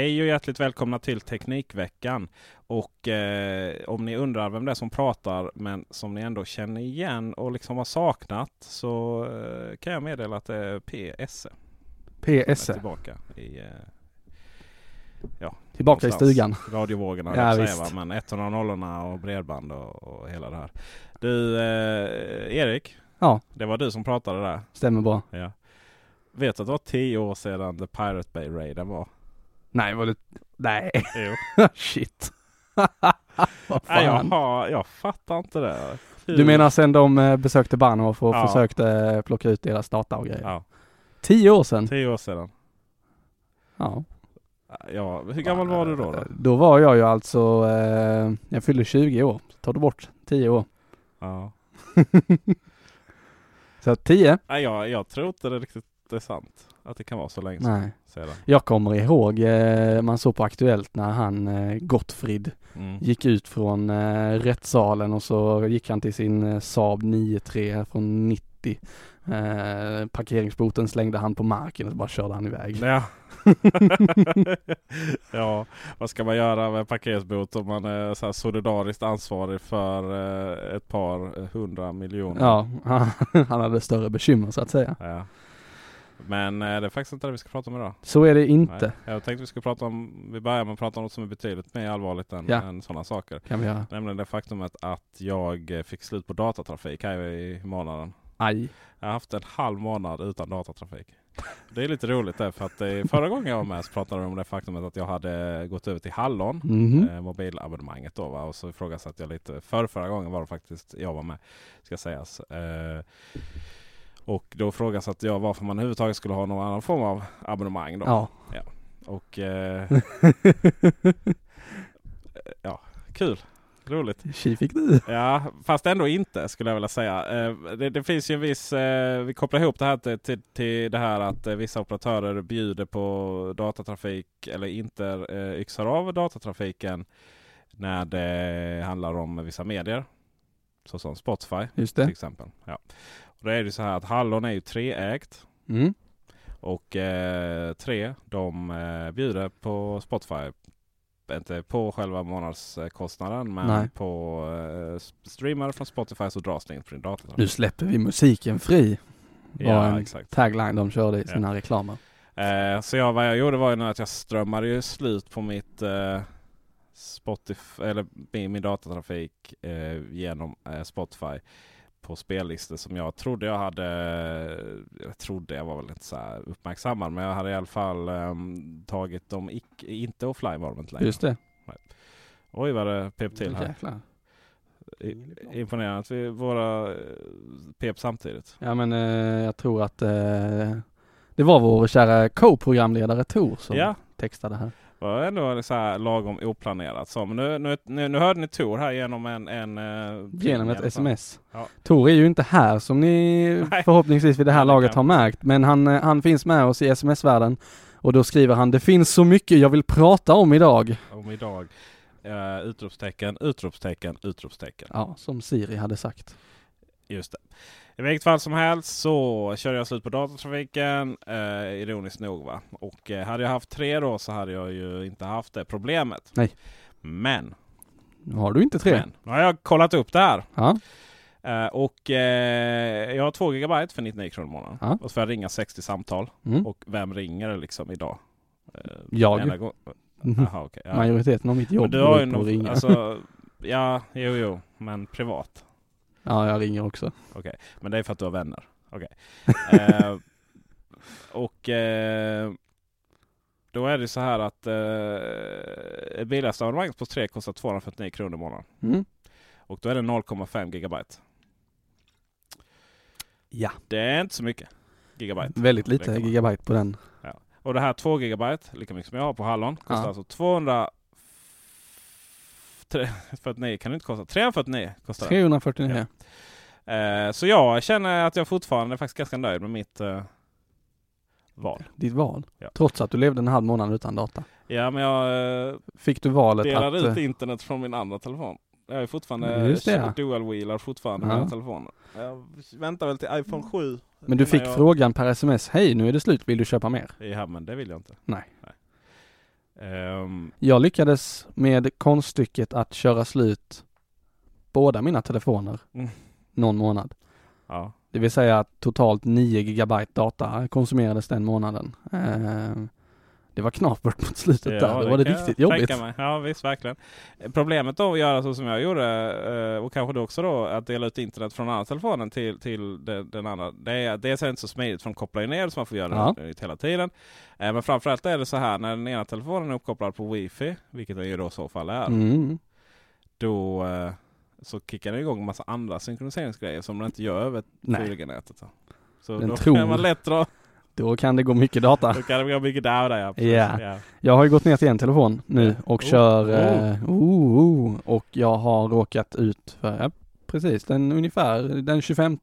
Hej och hjärtligt välkomna till Teknikveckan. Och eh, om ni undrar vem det är som pratar men som ni ändå känner igen och liksom har saknat så eh, kan jag meddela att det är. PS. Som är Tillbaka i, eh, ja, Tillbaka i stugan. Radiovågorna Ja, säga, men 100 och bredband och, och hela det här. Du eh, Erik, Ja, det var du som pratade där. stämmer bra. Ja. Vet att det var tio år sedan The Pirate Bay Raiden var? Nej, var det... Nej, Jo. shit. Vad Nej, jag, har, jag fattar inte det. Hur- Du menar sen de eh, besökte Bahnhof och Ja. försökte eh, plocka ut deras data och grejer? Ja, Tio år sedan? tio år sedan. Ja. Ja, hur gammal var du då? då? Då var jag ju alltså, eh, jag fyllde 20 år. Så tar du bort 10 år. Ja. Så 10? Nej, jag, jag tror inte det riktigt är sant. Att det kan vara så länge Nej. sedan. Jag kommer ihåg, eh, man såg på Aktuellt när han eh, Gottfrid Mm. gick ut från eh, rättssalen och så gick han till sin eh, Saab 9-3 från 90. Eh, parkeringsboten slängde han på marken och bara körde han iväg. Ja. ja, vad ska man göra med parkeringsbot om man är så solidariskt ansvarig för ett par hundra miljoner? Ja, han hade större bekymmer så att säga. Ja. Men eh, det är faktiskt inte det vi ska prata om idag. Så är det inte, Nej. Jag tänkte vi skulle prata om, vi börjar med att prata om något som är betydligt mer allvarligt än, Ja. än sådana saker. kan vi göra. Nämligen det faktumet att jag eh, fick slut på datatrafik här i månaden. Aj. Jag har haft en halv månad utan datatrafik. Det är lite roligt det för att eh, förra gången jag var med så pratade de om det faktumet att jag hade gått över till Hallon. Mhm. Eh, mobilabonnemanget då va? och så ifrågasatte jag lite. För förra gången var det faktiskt jag var med. Ska sägas. Eh, och då ifrågasatte jag varför man överhuvudtaget skulle ha någon annan form av abonnemang då. Ja. Och eh, ja, kul. Roligt. Tji fick du. Ja, fast ändå inte skulle jag vilja säga. Eh, det, det finns ju en viss, eh, vi kopplar ihop det här till, till, till det här att eh, vissa operatörer bjuder på datatrafik eller inte yxar av datatrafiken när det handlar om vissa medier. Såsom Spotify till exempel. Ja. Då är det ju så här att Hallon är ju treägt. Mm. Och eh, tre, de eh, bjuder på Spotify. Inte på själva månadskostnaden men Nej. på eh, streamar från Spotify så dras det in på din dator. Nu släpper vi musiken fri. Var Ja, en exakt. tagline de körde i sina reklamer. Eh, så jag, vad jag gjorde var ju att jag strömmade ju slut på mitt eh, Spotify, eller min, min datatrafik eh, genom eh, Spotify på spellistor som jag trodde jag hade. Jag trodde jag var väl inte så här uppmärksammad men jag hade i alla fall ehm, tagit dem ic- inte offline var de inte längre. Just det. Oj vad det pep till här. Jäklar. I- Imponerande att vi våra eh, pep samtidigt. Ja men eh, jag tror att eh, det var vår kära co-programledare Tor som Ja. textade här. Var ändå så här lagom oplanerat. Så, men nu, nu, nu, nu hörde ni Tor här genom en... en eh, Genom ett sms. Ja. Tor är ju inte här som ni Nej. förhoppningsvis vid det här laget har märkt. Men han, eh, han finns med oss i sms-världen. Och då skriver han, det finns så mycket jag vill prata om idag. Om idag. Uh, utropstecken, utropstecken, utropstecken. Ja, som Siri hade sagt. Just det. I vilket fall som helst så körde jag slut på datortrafiken. Eh, ironiskt nog va. Och eh, hade jag haft tre då så hade jag ju inte haft det problemet. Nej. Men. Nu har du inte tre. Men, nu har jag kollat upp det här. Ja. Eh, och eh, jag har 2 GB för 99 kronor i månaden. Ja. Och så får jag ringa 60 samtal. Mm. Och vem ringer liksom idag? Eh, Jag. Mhm. Jaha, okej. ja. Majoriteten av mitt jobb går ut på att ringa. alltså, ja, jo, jo, men privat. Ja, jag ringer också. Okej, men det är för att du har vänner. Okej. eh, och eh, då är det så här att eh, ett bilastabonnemang på 3 kostar 249 kronor i månaden. Mm. Och då är det 0,5 gigabyte. Ja. Det är inte så mycket gigabyte. Väldigt lite gigabyte på den. Och det här 2 gigabyte, lika mycket som jag har på Hallon, kostar Ja. alltså 200 349 kan det inte kosta. 349 kostar det. 349. Eh, så jag känner att jag fortfarande är faktiskt ganska nöjd med mitt eh, val. Ditt val. Ja. Trots att du levde en halv månad utan data. Ja, men jag eh, Fick du valet delar att... ut internet från min andra telefon. Jag är fortfarande Just det, ja. dual-wheelar fortfarande Ja. med telefonen. Jag väntar väl till iPhone 7. Men du fick jag... frågan per sms, hej nu är det slut, vill du köpa mer? Ja, men det vill jag inte. Nej. Ehm, Jag lyckades med konststycket att köra slut båda mina telefoner Mm. någon månad. ja. Det vill säga att totalt 9 gigabyte data konsumerades den månaden. Eh, Det var knapert mot slutet där. Det var det kan jag riktigt jobbigt. mig. Ja visst, verkligen. Problemet då att göra så som jag gjorde eh, och kanske då också då att dela ut internet från andra telefonen till, till den, den andra. Det är dels är det inte så smidigt för de kopplar ju ner så man får göra Ja. det hela tiden. Eh, Men framförallt är det så här när den ena telefonen är uppkopplad på wifi, vilket den ju då i så fall är. Mm. Då eh, så kickar den igång en massa andra synkroniseringsgrejer som den inte gör över Nej. 4G-nätet. då. Så Den då tror- kan man lätt dra. Då kan det gå mycket data. Då kan det gå mycket där. Ja. Ja. Ja. Jag har ju gått ner till en telefon nu och Oh, kör oh. eh, oh, oh, och jag har råkat ut för, ja, precis, den ungefär den 25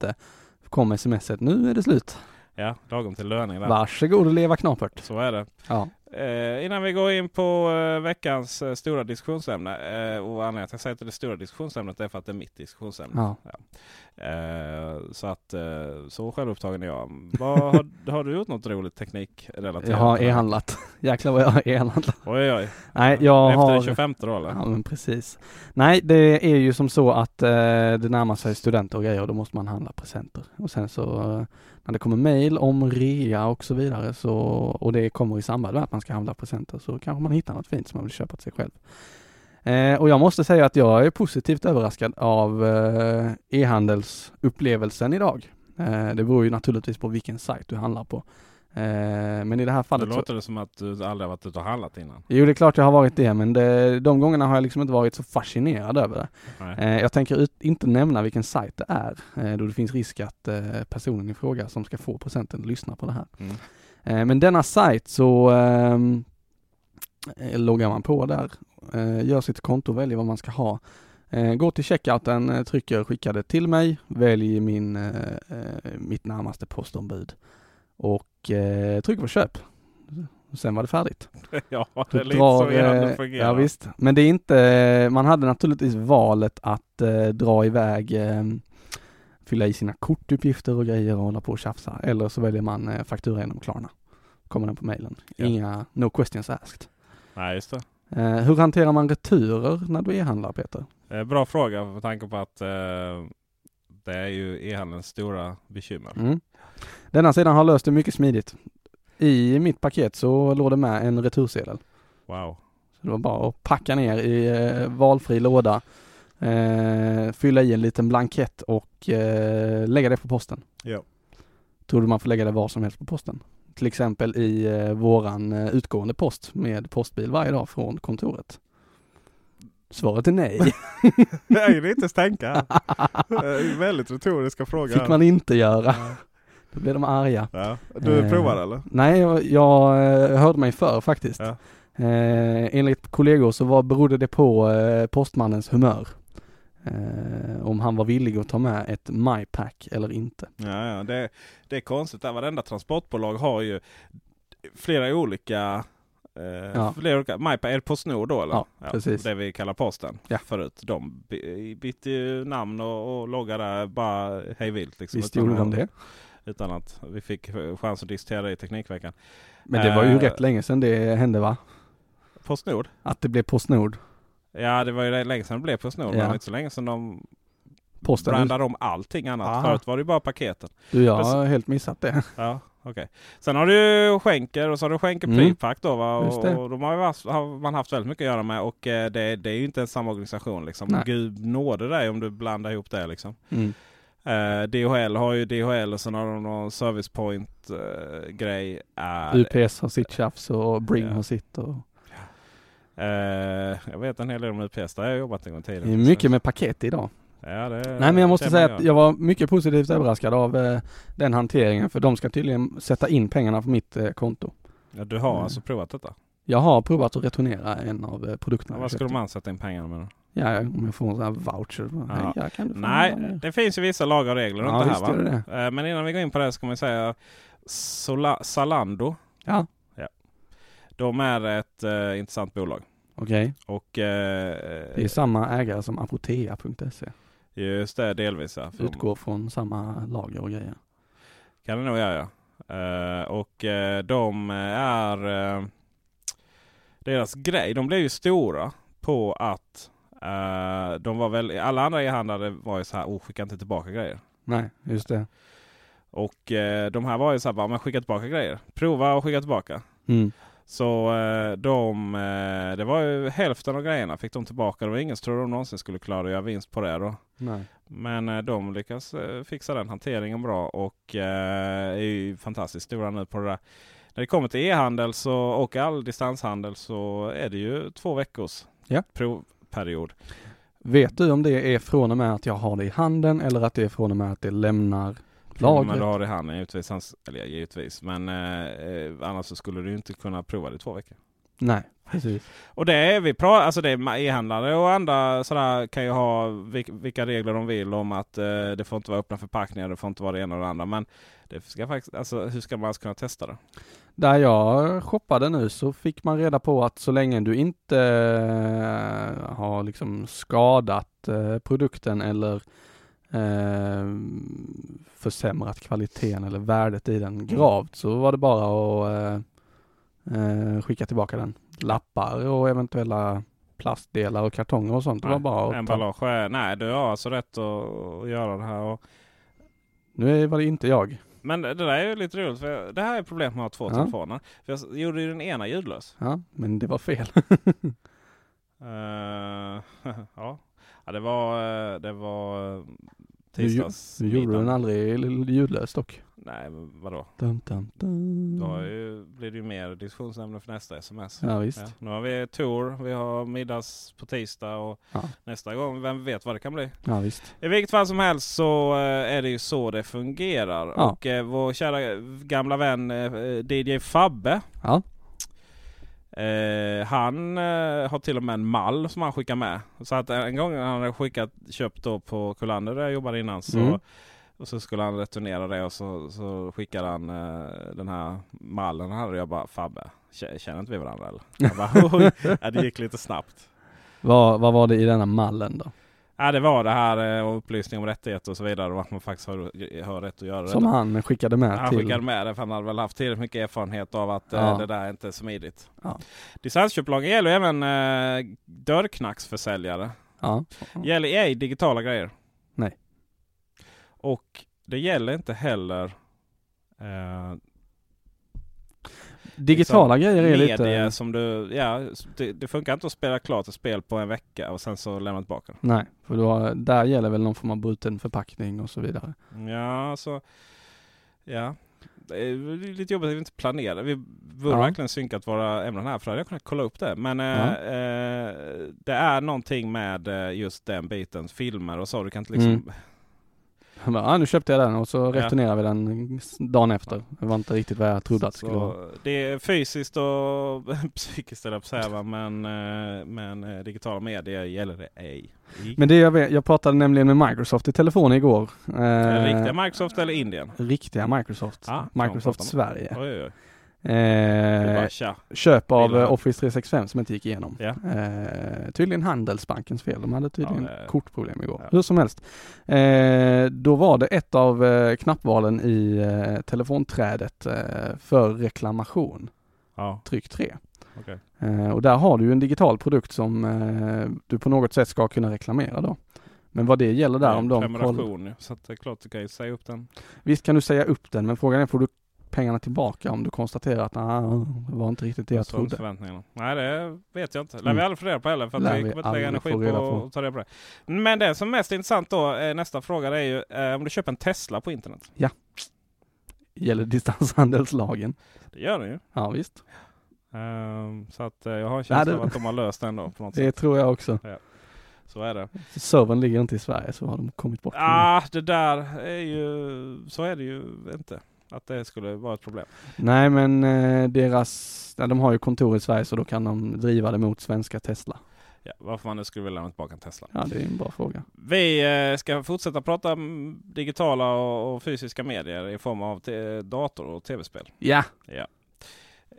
kom smset, nu är det slut. ja, lagom till löning där. Varsågod och leva knapert. Så är det. Ja. Eh, innan vi går in på eh, veckans eh, stora diskussionsämne. Eh, och anledningen till att jag säger att det stora diskussionsämnet är för att det är mitt diskussionsämne. Ja. Eh, så att eh, så självupptagen är jag. Vad, har, har du gjort något roligt teknikrelaterat? Jag har e-handlat. Jäklar vad jag har e-handlat. Oj, oj. Nej, jag Efter har... den 25 då eller? Ja men precis. Nej det är ju som så att det närmar sig studenter och grejer och då måste man handla presenter. Och sen så det kommer mail om rea och så vidare så och det kommer i samband med att man ska handla presenter så kanske man hittar något fint som man vill köpa till sig själv. Eh, och jag måste säga att jag är positivt överraskad av eh, e-handelsupplevelsen idag. Eh, det beror ju naturligtvis på vilken sajt du handlar på. Eh, men i det här fallet så, låter det som att du aldrig har varit ute och handlat innan. Jo det är klart jag har varit det men det, de gångerna har jag liksom inte varit så fascinerad över det. Nej. Eh, jag tänker ut, inte nämna vilken sajt det är eh, då det finns risk att personen i fråga som ska få presenten lyssnar på det här. Mm. Men denna sajt så ehm, eh, loggar man på där, gör sitt konto, väljer vad man ska ha. Går till checkouten, trycker skicka det till mig, välj min, mitt närmaste postombud och eh, trycker på köp. Sen var det färdigt. ja, det är lite Drar, så eh, fungerar. Ja visst, men det är inte, man hade naturligtvis valet att eh, dra iväg, eh, fylla i sina kortuppgifter och grejer och hålla på och tjafsa. Eller så väljer man eh, faktura genom Klarna. Kommer den på mailen. Ja. Inga, no questions asked. Nej, just det. Eh, hur hanterar man returer när du e-handlar Peter? Eh, bra fråga med tanke på att eh, det är ju e-handelns stora bekymmer. Mm. Denna sidan har löst det mycket smidigt. I mitt paket så låg det med en retursedel. Wow. Så det var bara att packa ner i eh, valfri låda, eh, fylla i en liten blankett och eh, lägga det på posten. Ja. Du man får lägga det var som helst på posten? Till exempel i eh, våran eh, utgående post med postbil varje dag från kontoret. Svaret är nej. Jag vill inte tänka. Eh, Väldigt retoriska frågor. fick man inte göra. Då blev de arga. Ja. Du Eh, provar eller? Nej, jag, jag eh, hörde mig för faktiskt. Ja. Eh, enligt kollegor så var, berodde det på eh, postmannens humör. Eh, om han var villig att ta med ett MyPack eller inte. Ja, ja. Det, det är konstigt där. Varenda transportbolag har ju flera olika eh, Ja. flera olika, MyPay, är det Postnord då eller? Ja, precis. Det vi kallar posten Ja. förut. De by- bytte ju namn och, och logga där bara hej vilt. Liksom, Visst gjorde de det. Utan att vi fick chans att diskutera det i Teknikveckan. Men det var ju Eh, rätt länge sedan det hände va? Postnord? Att det blev Postnord. Ja det var ju länge sedan det blev Postnord. Men Ja. var inte så länge sedan de Posten. brandade om allting annat. Ah. Förut var det ju bara paketen. Du, jag har helt missat det. Ja, okej. Sen har du ju Schenker och så har du Schenker Mm. Då va? Och, och de har, ju haft, har man haft väldigt mycket att göra med och eh, det, det är ju inte en samma organisation liksom. Nej. Gud nåde dig om du blandar ihop det liksom. Mm. Eh, DHL har ju DHL och sen har de någon service point eh, grej. Eh, UPS har sitt tjafs och Bring Ja. har sitt. Och... eh, jag vet en hel del om UPS, där har jag jobbat en gång tidigare. Det är mycket med paket idag. Ja, det, Nej men jag måste säga att jag var mycket positivt överraskad av den hanteringen. För de ska tydligen sätta in pengarna på mitt konto. Ja, du har Mm. alltså provat detta? Jag har provat att returnera en av eh, produkterna. Ja, vad ska de ansätta in pengarna med då? Ja, om jag får en sån här voucher. Ja. Nej, en- det finns ju vissa lagar och regler Ja, runt det här va? det Eh, Men innan vi går in på det så kan man säga Sola, Zalando. Ja, De är ett eh, intressant bolag. okej. Och eh, Det är samma ägare som apotea.se. just det, delvis ja. Utgår från samma lager och grejer. Kan det nog göra ja. Eh, och de är deras grej. De blev ju stora på att eh, de var väl, alla andra e-handlare var ju så här, oh skicka inte tillbaka grejer. Nej, just det. Och eh, de här var ju så här, bara, men skicka tillbaka grejer. Prova och skicka tillbaka. Mm. Så eh, de, det var ju hälften av grejerna fick de tillbaka. Det var ingen som trodde de någonsin skulle klara att göra vinst på det då. Nej. Men de lyckas fixa den hanteringen bra och är ju fantastiskt stora nu på det där. När det kommer till e-handel så, och all distanshandel så är det ju två veckors Ja. provperiod. Vet du om det är från och med att jag har det i handen eller att det är från och med att det lämnar Men lagret? du har det i handen givetvis. Eller givetvis. Men eh, eh, annars så skulle du inte kunna prova det i två veckor. Nej, precis. Och det är vi pratar, alltså det är e-handlare och andra sådär kan ju ha vil- vilka regler de vill om att eh, det får inte vara öppna förpackningar, det får inte vara det ena och det andra. Men det ska faktiskt, alltså, hur ska man ens kunna testa det? Där jag shoppade nu så fick man reda på att så länge du inte eh, har liksom skadat eh, produkten eller eh, försämrat kvaliteten eller värdet i den gravt så var det bara att eh, eh, skicka tillbaka den. Lappar och eventuella plastdelar och kartonger och sånt. Det var bara att ta. Emballage är, nej du har alltså rätt att, göra det här. Och, Nu var det inte jag. men det där är ju lite roligt för det här är problemet med att ha två Ja. telefoner. För jag gjorde ju den ena ljudlös. Ja, men det var fel. Eh, ja. ja, det var, eh, det var eh, tisdags. Du gjorde den aldrig ljudlös dock. Nej, men vadå? Dum, dum, dum. Då ju, blir det ju mer diskussionsämne för nästa sms. Ja visst. Ja, nu har vi tour, vi har middags på tisdag och Ja. nästa gång, vem vet vad det kan bli. Ja visst. I vilket fall som helst så eh, är det ju så det fungerar. Ja. Och eh, vår kära gamla vän eh, DJ Fabbe. Ja. Eh, han eh, har till och med en mall som han skickar med. Så att en gång han hade skickat, köpt då på Kullander där jag jobbade innan. Så, Mm. Och så skulle han returnera det och så, så skickade han eh, den här mallen. Han hade jag bara Fabbe, kä- känner inte vi varandra eller? Jag bara, oj, ja, det gick lite snabbt. Vad, vad var det i denna mallen då? Ja, det var det här eh, upplysning om rättigheter och så vidare och att man faktiskt har, har rätt att göra Som det. han skickade med Han till... skickade med det för han hade väl haft tillräckligt mycket erfarenhet av att eh, Ja. det där är inte är smidigt. Ja. Distansköplagen gäller även eh, dörrknacksförsäljare. Ja. Gäller ej digitala grejer. Nej. Och det gäller inte heller eh, Digitala liksom grejer är lite... som du, ja, det, det funkar inte att spela klart ett spel på en vecka och sen så lämna tillbaka det. Nej, för har, där gäller väl någon form av bruten förpackning och så vidare. Ja, så ja. Det är lite jobbigt att vi inte planerar. Vi borde Ja. verkligen synkat våra ämnen här för då hade jag kunnat kolla upp det. Men eh, Ja. eh, det är någonting med eh, just den biten. Filmer och så. Du kan inte liksom... Mm. Han bara, ah, nu köpte jag den och så Ja. returnerar vi den dagen efter. Det var inte riktigt vad jag trodde att det skulle vara. Det är fysiskt och psykiskt eller på säga? Men, eh, men eh, digitala medier gäller det ej. Men det jag vet, jag pratade nämligen med Microsoft i telefon igår. Det Eh, riktiga Microsoft eller Indien? riktiga Microsoft. Ja, man Microsoft Sverige. Oj, oj, Eh, köp av Bilar. eh, Office 365 som inte gick igenom. Ja. Eh, tydligen Handelsbankens fel. De hade tydligen Ja, det- kortproblem igår. Ja. Hur som helst. Eh, då var det ett av eh, knappvalen i eh, telefonträdet för reklamation. Ja, Tryck 3. okej. Eh, och där har du en digital produkt som du på något sätt ska kunna reklamera då. Men vad det gäller där om de kollar. Så att det är klart du kan ju säga upp den. Visst kan du säga upp den men frågan är får du pengarna tillbaka om du konstaterar att ah, det var inte riktigt det jag såg trodde. förväntningarna? Nej det vet jag inte. Lär Mm. vi aldrig få reda på heller. För att Lär vi kommer inte lägga energi på på. att ta reda på det. Men det som är mest intressant då, eh, nästa fråga det är ju eh, om du köper en Tesla på internet. Gäller distanshandelslagen. Det gör den ju. Ja visst. Ehm, så att eh, jag har en Ja, känsla det- av att de har löst den då på något Det sätt. tror jag också. Så är det. Servern ligger inte i Sverige så har de kommit bort. det. Ah, det där är ju, så är det ju inte. Att det skulle vara ett problem. Nej men eh, deras, ja, de har ju kontor i Sverige så då kan de driva det mot svenska Tesla. Ja, varför man nu skulle vilja lämna tillbaka en Tesla. Ja det är en bra fråga. Vi eh, ska fortsätta prata om digitala och, och fysiska medier i form av dator och tv-spel. Ja, Ja.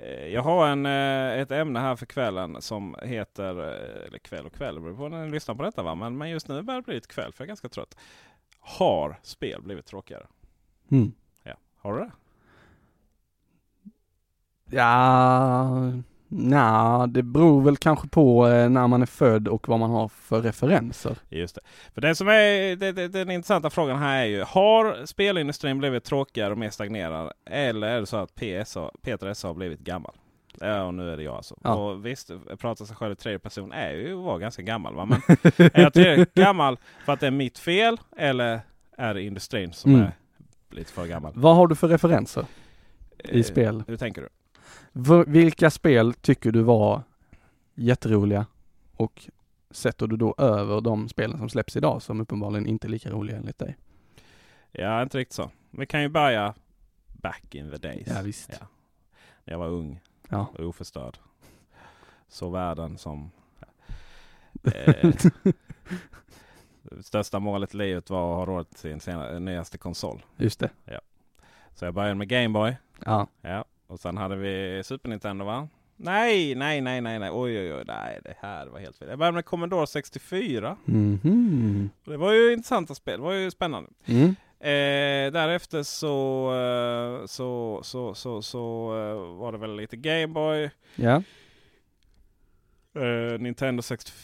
Eh, Jag har en, eh, ett ämne här för kvällen som heter, eh, eller kväll och kväll, det beror på när ni lyssnar på detta va. Men, men just nu börjar det bli lite kväll för jag är ganska trött. Har spel blivit tråkigare? mm. Ja. Har du det? ja, nja, det beror väl kanske på eh, när man är född och vad man har för referenser. Just det. För det som är det, det, den intressanta frågan här är ju, har spelindustrin blivit tråkigare och mer stagnerad? Eller är det så att PSA, Peter SA har blivit gammal? Ja, och nu är det jag alltså. Ja. Och visst, prata sig själv i tredje person är ju att vara ganska gammal. Va? Men är jag tillräckligt gammal för att det är mitt fel? Eller är det industrin som Mm. är lite för gammal? Vad har du för referenser i Eh, spel? Hur tänker du? V- vilka spel tycker du var jätteroliga och sätter du då över de spelen som släpps idag som uppenbarligen inte är lika roliga enligt dig? Ja, inte riktigt så. Vi kan ju börja back in the days. Ja, visst. Ja. När jag var ung. Ja. och oförstörd. Så världen som... Eh, största målet i livet var att ha råd till sin sena- nyaste konsol. Just det. Så jag började med Gameboy. Ja. Ja. Och sen hade vi Super Nintendo va? Nej, nej, nej, nej, nej. Oj, oj, oj. Nej, det här var helt fel. Jag började med Commodore 64. Mhm. Och Det var ju intressanta spel. Det var ju spännande. Mm. Eh, därefter så, eh, så, så, så, så eh, var det väl lite Gameboy. Ja. Eh, Nintendo 64.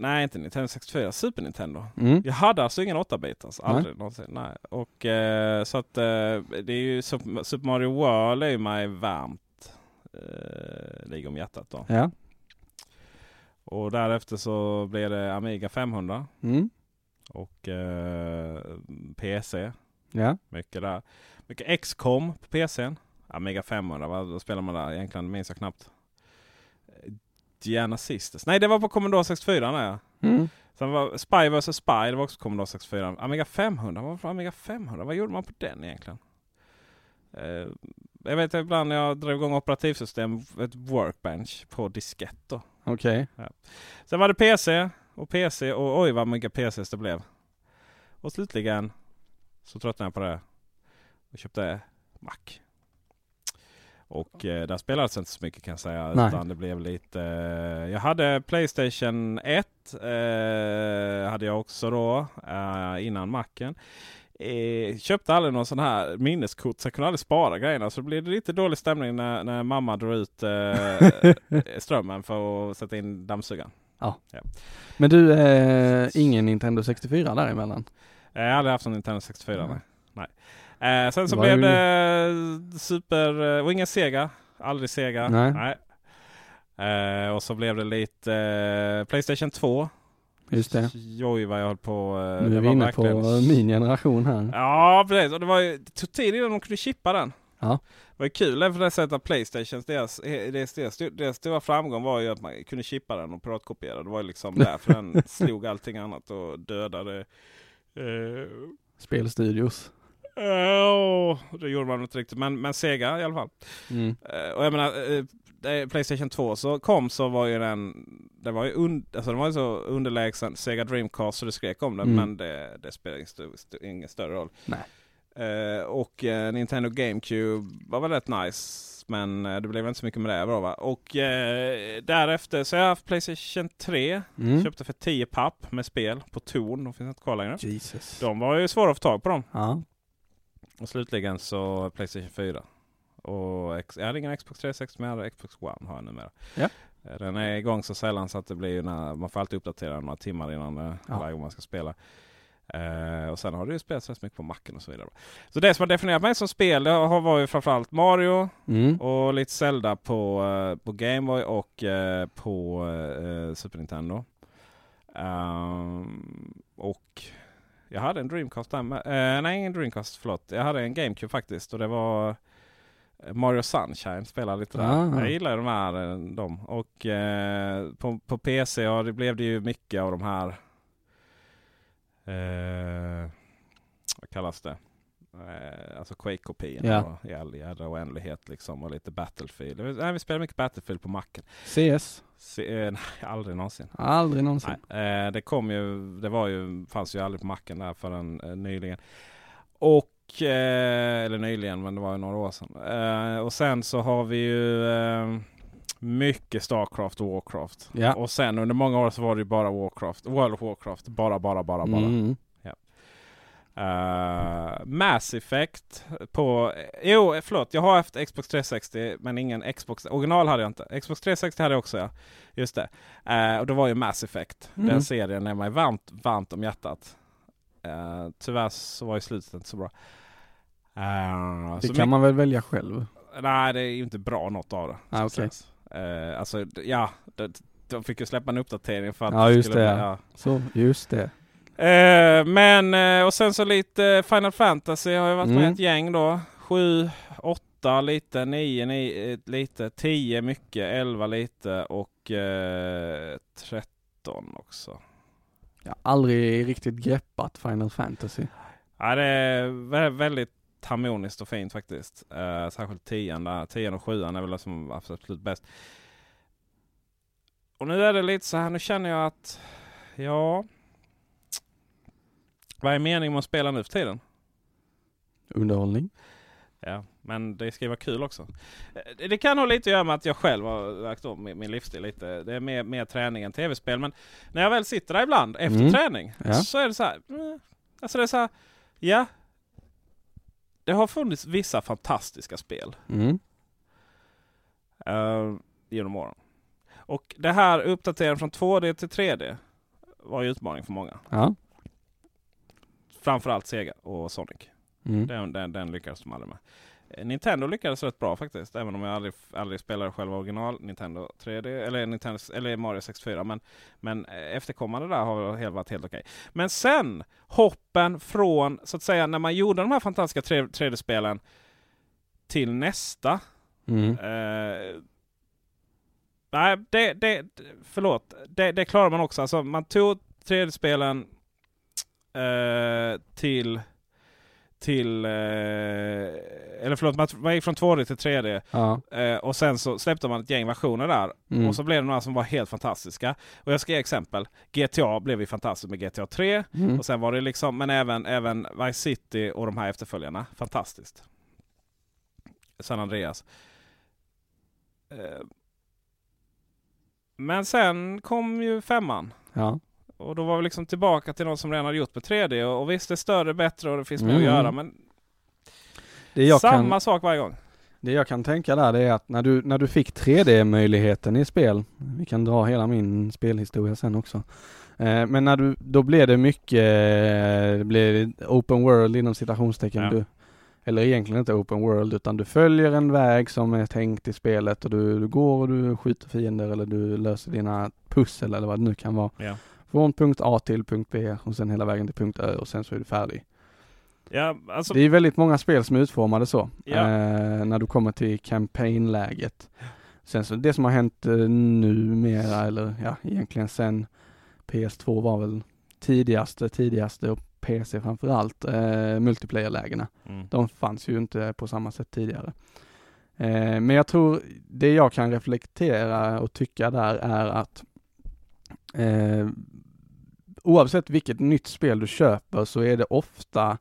Nej, inte Nintendo 64. Super Nintendo. Mm. Jag hade alltså ingen 8-bitars. Aldrig någonsin. Nej. Och eh, så att eh, det är ju Super Mario World är ju mig varmt. Eh, ligger om hjärtat då. Ja. Och därefter så blev det Amiga 500 Mm. och eh, PC. Ja. Mycket där. Mycket XCOM på PCn. Amiga 500, vad spelar man där? Egentligen minns jag knappt. Eh, Diana Sisters. Nej, det var på Commodore 64. Nej. Mm. Sen var Spy vs Spy, det var också Commodore 64. Amiga 500, vad var Amiga 500? Vad gjorde man på den egentligen? Eh, jag vet ibland när jag drog igång operativsystem, ett workbench på diskett då. Okej. Sen var det PC och PC och oj vad mycket PCs det blev. Och slutligen så tröttnade jag på det och köpte Mac. Och eh, där spelades inte så mycket kan jag säga. Nej. Utan det blev lite... Eh, jag hade Playstation 1. Eh, hade jag också då eh, innan Macen. Eh, köpte aldrig någon sån här minneskort så jag kunde aldrig spara grejerna. Så det blev lite dålig stämning när, när mamma drog ut eh, strömmen för att sätta in dammsugaren. Men du, ingen Nintendo 64 däremellan? Jag har aldrig haft en Nintendo 64. Nej. Nej. Nej. Eh, sen så Var blev det Super... eh, Och ingen Sega. Aldrig Sega. Nej. Eh, och så blev det lite eh, Playstation 2. Just det. Oj vad jag höll på. eh, Nu är vi inne verkligen- på min generation här. Ja precis. Och det, var ju, det tog tid innan de kunde chippa den. Ja. Det var ju kul för det sättet att Playstations, deras, deras, deras, deras stora framgång var ju att man kunde chippa den och piratkopiera. Det var ju liksom därför den slog allting annat och dödade eh, Spelstudios. Ja, det gjorde man inte riktigt. Men, men Sega i alla fall. Mm. Eh, och jag menar, det- Playstation 2 så kom så var ju den, det var ju, un, alltså den var ju så underlägsen Sega Dreamcast så det skrek om den. Mm. Men det, det spelar ingen, st- ingen större roll. Eh, och Nintendo GameCube var väl rätt nice. Men det blev inte så mycket med det då va. Och därefter så har jag haft Playstation 3. Mm. Köpte för 10 papp med spel på Torn. De finns inte kvar längre. Jesus. De var ju svåra att få tag på dem. Ja. Och slutligen så Playstation 4. Och ex- jag hade ingen Xbox 360 men jag hade Xbox One har jag numera. Ja. Den är igång så sällan så att det blir ju när, man får alltid uppdatera den några timmar innan eh, Ja. varje gång man ska spela. Eh, och sen har det ju spelats rätt mycket på macken och så vidare. Så det som har definierat mig som spel det har var ju framförallt Mario Mm. och lite Zelda på, eh, på Gameboy och eh, på Super Nintendo. Ehm, och jag hade en Dreamcast där med. Eh, nej, ingen Dreamcast, förlåt. Jag hade en GameCube faktiskt och det var eh, Mario Sunshine spelade lite där. Ah. Jag gillar de här. eh, De. Och eh, på, på PC ja, det blev det ju mycket av de här eh, vad kallas det? Eh, alltså Quake-kopiorna Ja. i all jädra oändlighet liksom och lite Battlefield. Nej, vi spelar mycket Battlefield på macken. CS? Se, eh, nej, aldrig någonsin. Aldrig någonsin. Nej, eh, det kom ju, det var ju, fanns ju aldrig på macken där förrän eh, nyligen. Och, eh, eller nyligen, men det var ju några år sedan. Eh, och sen så har vi ju eh, mycket Starcraft och Warcraft. Ja. Och sen under många år så var det ju bara Warcraft, World of Warcraft. Bara, bara, bara, bara. Mm. Uh, Mass Effect på... Jo, förlåt. Jag har haft Xbox 360 men ingen Xbox... Original hade jag inte. Xbox 360 hade jag också ja. Just det. Uh, och det var ju Mass Effect. Mm. Den serien är mig varmt, varmt om hjärtat. Uh, tyvärr så var ju slutet inte så bra. Uh, Det så kan man väl välja själv? Nej, det är ju inte bra något av det. Ah. Uh, alltså, ja. Det, de fick ju släppa en uppdatering för att Ja, just skulle det, bli- ja. Så, just det. Eh, men eh, och sen så lite Final Fantasy har jag varit med Mm. ett gäng då. 7, 8 lite, 9, 9 lite, 10 mycket, 11 lite och eh, 13 också. Jag har aldrig riktigt greppat Final Fantasy. Ja, det är vä- väldigt harmoniskt och fint faktiskt. Eh, särskilt 10 där. 10 och 7 är väl det som absolut bäst. Och nu är det lite så här, nu känner jag att ja. Vad är meningen med att spela nu för tiden? Underhållning. Ja, men det ska ju vara kul också. Eh, Det kan ha lite att göra med att jag själv har lagt om min, livsstil lite. Det är mer, mer träning än tv-spel. Men när jag väl sitter där ibland efter Mm. träning Ja. så är det så här. mm, Alltså det är så här. Ja. Det har funnits vissa fantastiska spel Mm. uh, genom åren. Och det här uppdateringen från 2D till 3D var ju utmaning för många. Ja. Framförallt Sega och Sonic. Mm. Den, den, den lyckades de aldrig med. Eh, Nintendo lyckades rätt bra faktiskt. Även om jag aldrig, aldrig spelade själva original Nintendo 3D eller, Nintendo, eller Mario 64. Men, men eh, efterkommande där har helt, varit helt okej. Men sen hoppen från så att säga när man gjorde de här fantastiska 3- 3D-spelen till nästa. Mm. Eh, nej, det, det, förlåt. Det, det klarar man också. Alltså, man tog 3D-spelen eh, till till, eh, eller förlåt, man man gick från 2D till 3D Ja. eh, och sen så släppte man ett gäng versioner där. Mm. Och så blev det några som var helt fantastiska. Och jag ska ge exempel. GTA blev ju fantastiskt med GTA 3. Mm. Och sen var det liksom, men även, även Vice City och de här efterföljarna. Fantastiskt. San Andreas. Eh, Men sen kom ju femman. Ja. Och då var vi liksom tillbaka till något som redan hade gjort med 3D. Och, och visst, det är större, bättre och det finns mer Mm. att göra. Men samma kan, sak varje gång. det jag kan tänka där det är att när du, när du fick 3D-möjligheten i spel, vi kan dra hela min spelhistoria sen också. Eh, men när du, då blev det mycket, eh, det blev open world inom citationstecken. Ja. Du, eller egentligen inte open world utan du följer en väg som är tänkt i spelet och du, du går och du skjuter fiender eller du löser dina pussel eller vad det nu kan vara. Ja. Från punkt A till punkt B och sen hela vägen till punkt Ö och sen så är du färdig. Ja, alltså, Det är väldigt många spel som är utformade så. Ja. Eh, när du kommer till campaign-läget. Sen så det som har hänt eh, numera eller ja egentligen sen PS2 var väl tidigaste, tidigaste och PC framförallt eh, multiplayer-lägena. mm. De fanns ju inte på samma sätt tidigare. Eh, men jag tror det jag kan reflektera och tycka där är att eh, oavsett vilket nytt spel du köper så är det ofta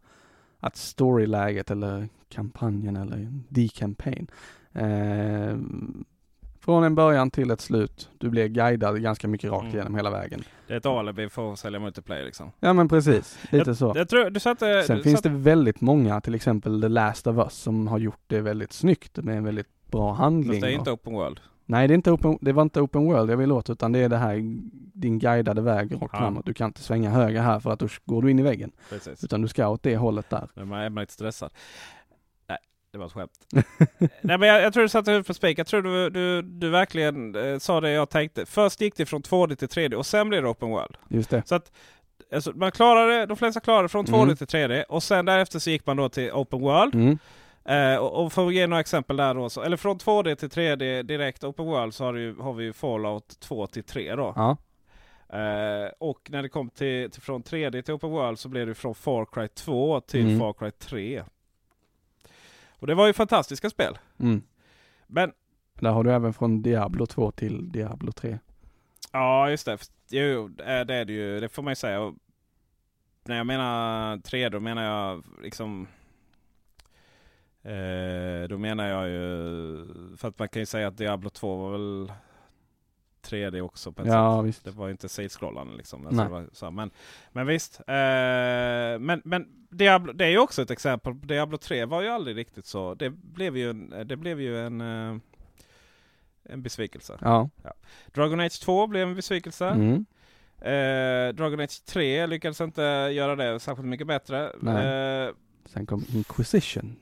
att storyläget eller kampanjen eller the campaign Eh, från en början till ett slut. Du blir guidad ganska mycket rakt Mm. igenom hela vägen. Det är ett alibi för att sälja multiplayer liksom. Ja men precis, lite så. Jag tror, du satte... Sen du finns satte- det väldigt många, till exempel The Last of Us, som har gjort det väldigt snyggt med en väldigt bra handling. Fast det är och- inte open world. Nej det, är inte open, det var inte open world jag vill åt utan det är det här din guidade väg rakt Ja. framåt. Du kan inte svänga höger här för att då går du in i väggen. Precis. Utan du ska åt det hållet där. Men man är man lite stressad. Nej, det var ett skämt. Nej men jag, jag tror du satte huvudet på spik. Jag tror du, du, du verkligen eh, sa det jag tänkte. Först gick det från 2D till 3D och sen blev det open world. Just det. Så att alltså, man klarade, de flesta klarade från 2D Mm. till 3D och sen därefter så gick man då till open world. Mm. Eh, och, och för att ge några exempel där då. Så, eller från 2D till 3D direkt open world så har, ju- har vi ju Fallout 2 till 3 då. Ja. Eh, och när det kom till, till från 3D till Open World så blev det från Far Cry 2 till Mm. Far Cry 3. Och det var ju fantastiska spel. Mm. Men Där har du även från Diablo 2 till Diablo 3. ja, just det. Jo, eh, det är det ju. Det får man ju säga. Och när jag menar 3 då menar jag liksom eh, då menar jag ju för att man kan ju säga att Diablo 2 var väl 3D också på. Ja visst. Det var inte sidskrollande liksom. Alltså men, men visst. Eh, men men Diablo, det är ju också ett exempel. Diablo 3 var ju aldrig riktigt så. Det blev ju en, det blev ju en, eh, en besvikelse. Ja. Dragon Age 2 blev en besvikelse. Mm. Eh, Dragon Age 3 lyckades inte göra det särskilt mycket bättre. Nej. Eh, Sen kom Inquisition.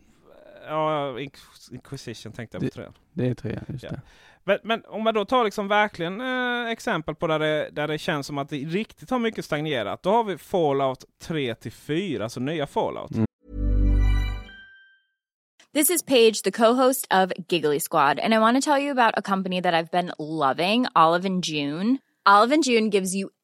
Ja, Inquis- Inquisition tänkte jag på Det- 3. Det är tre, just Ja. det. Men, men om man då tar liksom verkligen eh, exempel på där det, där det känns som att det riktigt har mycket stagnerat. Då har vi Fallout 3 till 4, alltså nya Fallout. Mm. This is Paige, the co-host of Giggly Squad, and I want to tell you about a company that I've been loving, Olive and June. Olive and June gives you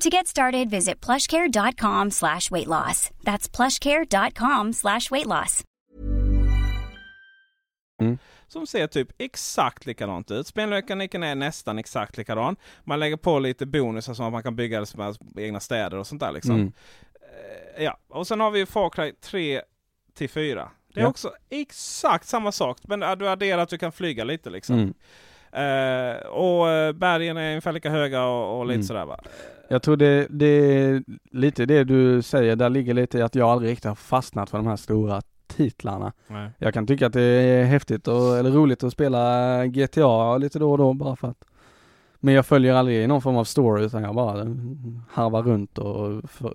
To get started, visit plushcare.com slash weight loss. That's plushcare.com slash weight loss. Som ser typ exakt likadant ut. Spelmekaniken är nästan exakt likadan. Man lägger på lite bonusar som att man kan bygga sina egna städer och sånt där liksom. Mm. Eh, Ja, och sen har vi Far Cry 3 till 4. Det är Ja. också exakt samma sak. Men du adderar att du kan flyga lite liksom. Mm. Eh, och eh, bergen är ungefär lika höga och, och lite Mm. sådär va. Jag tror det, det är lite det du säger, där ligger lite i att jag aldrig riktigt har fastnat för de här stora titlarna. Nej. Jag kan tycka att det är häftigt och, eller roligt att spela GTA lite då och då bara för att Men jag följer aldrig någon form av story utan jag bara harvar runt och för,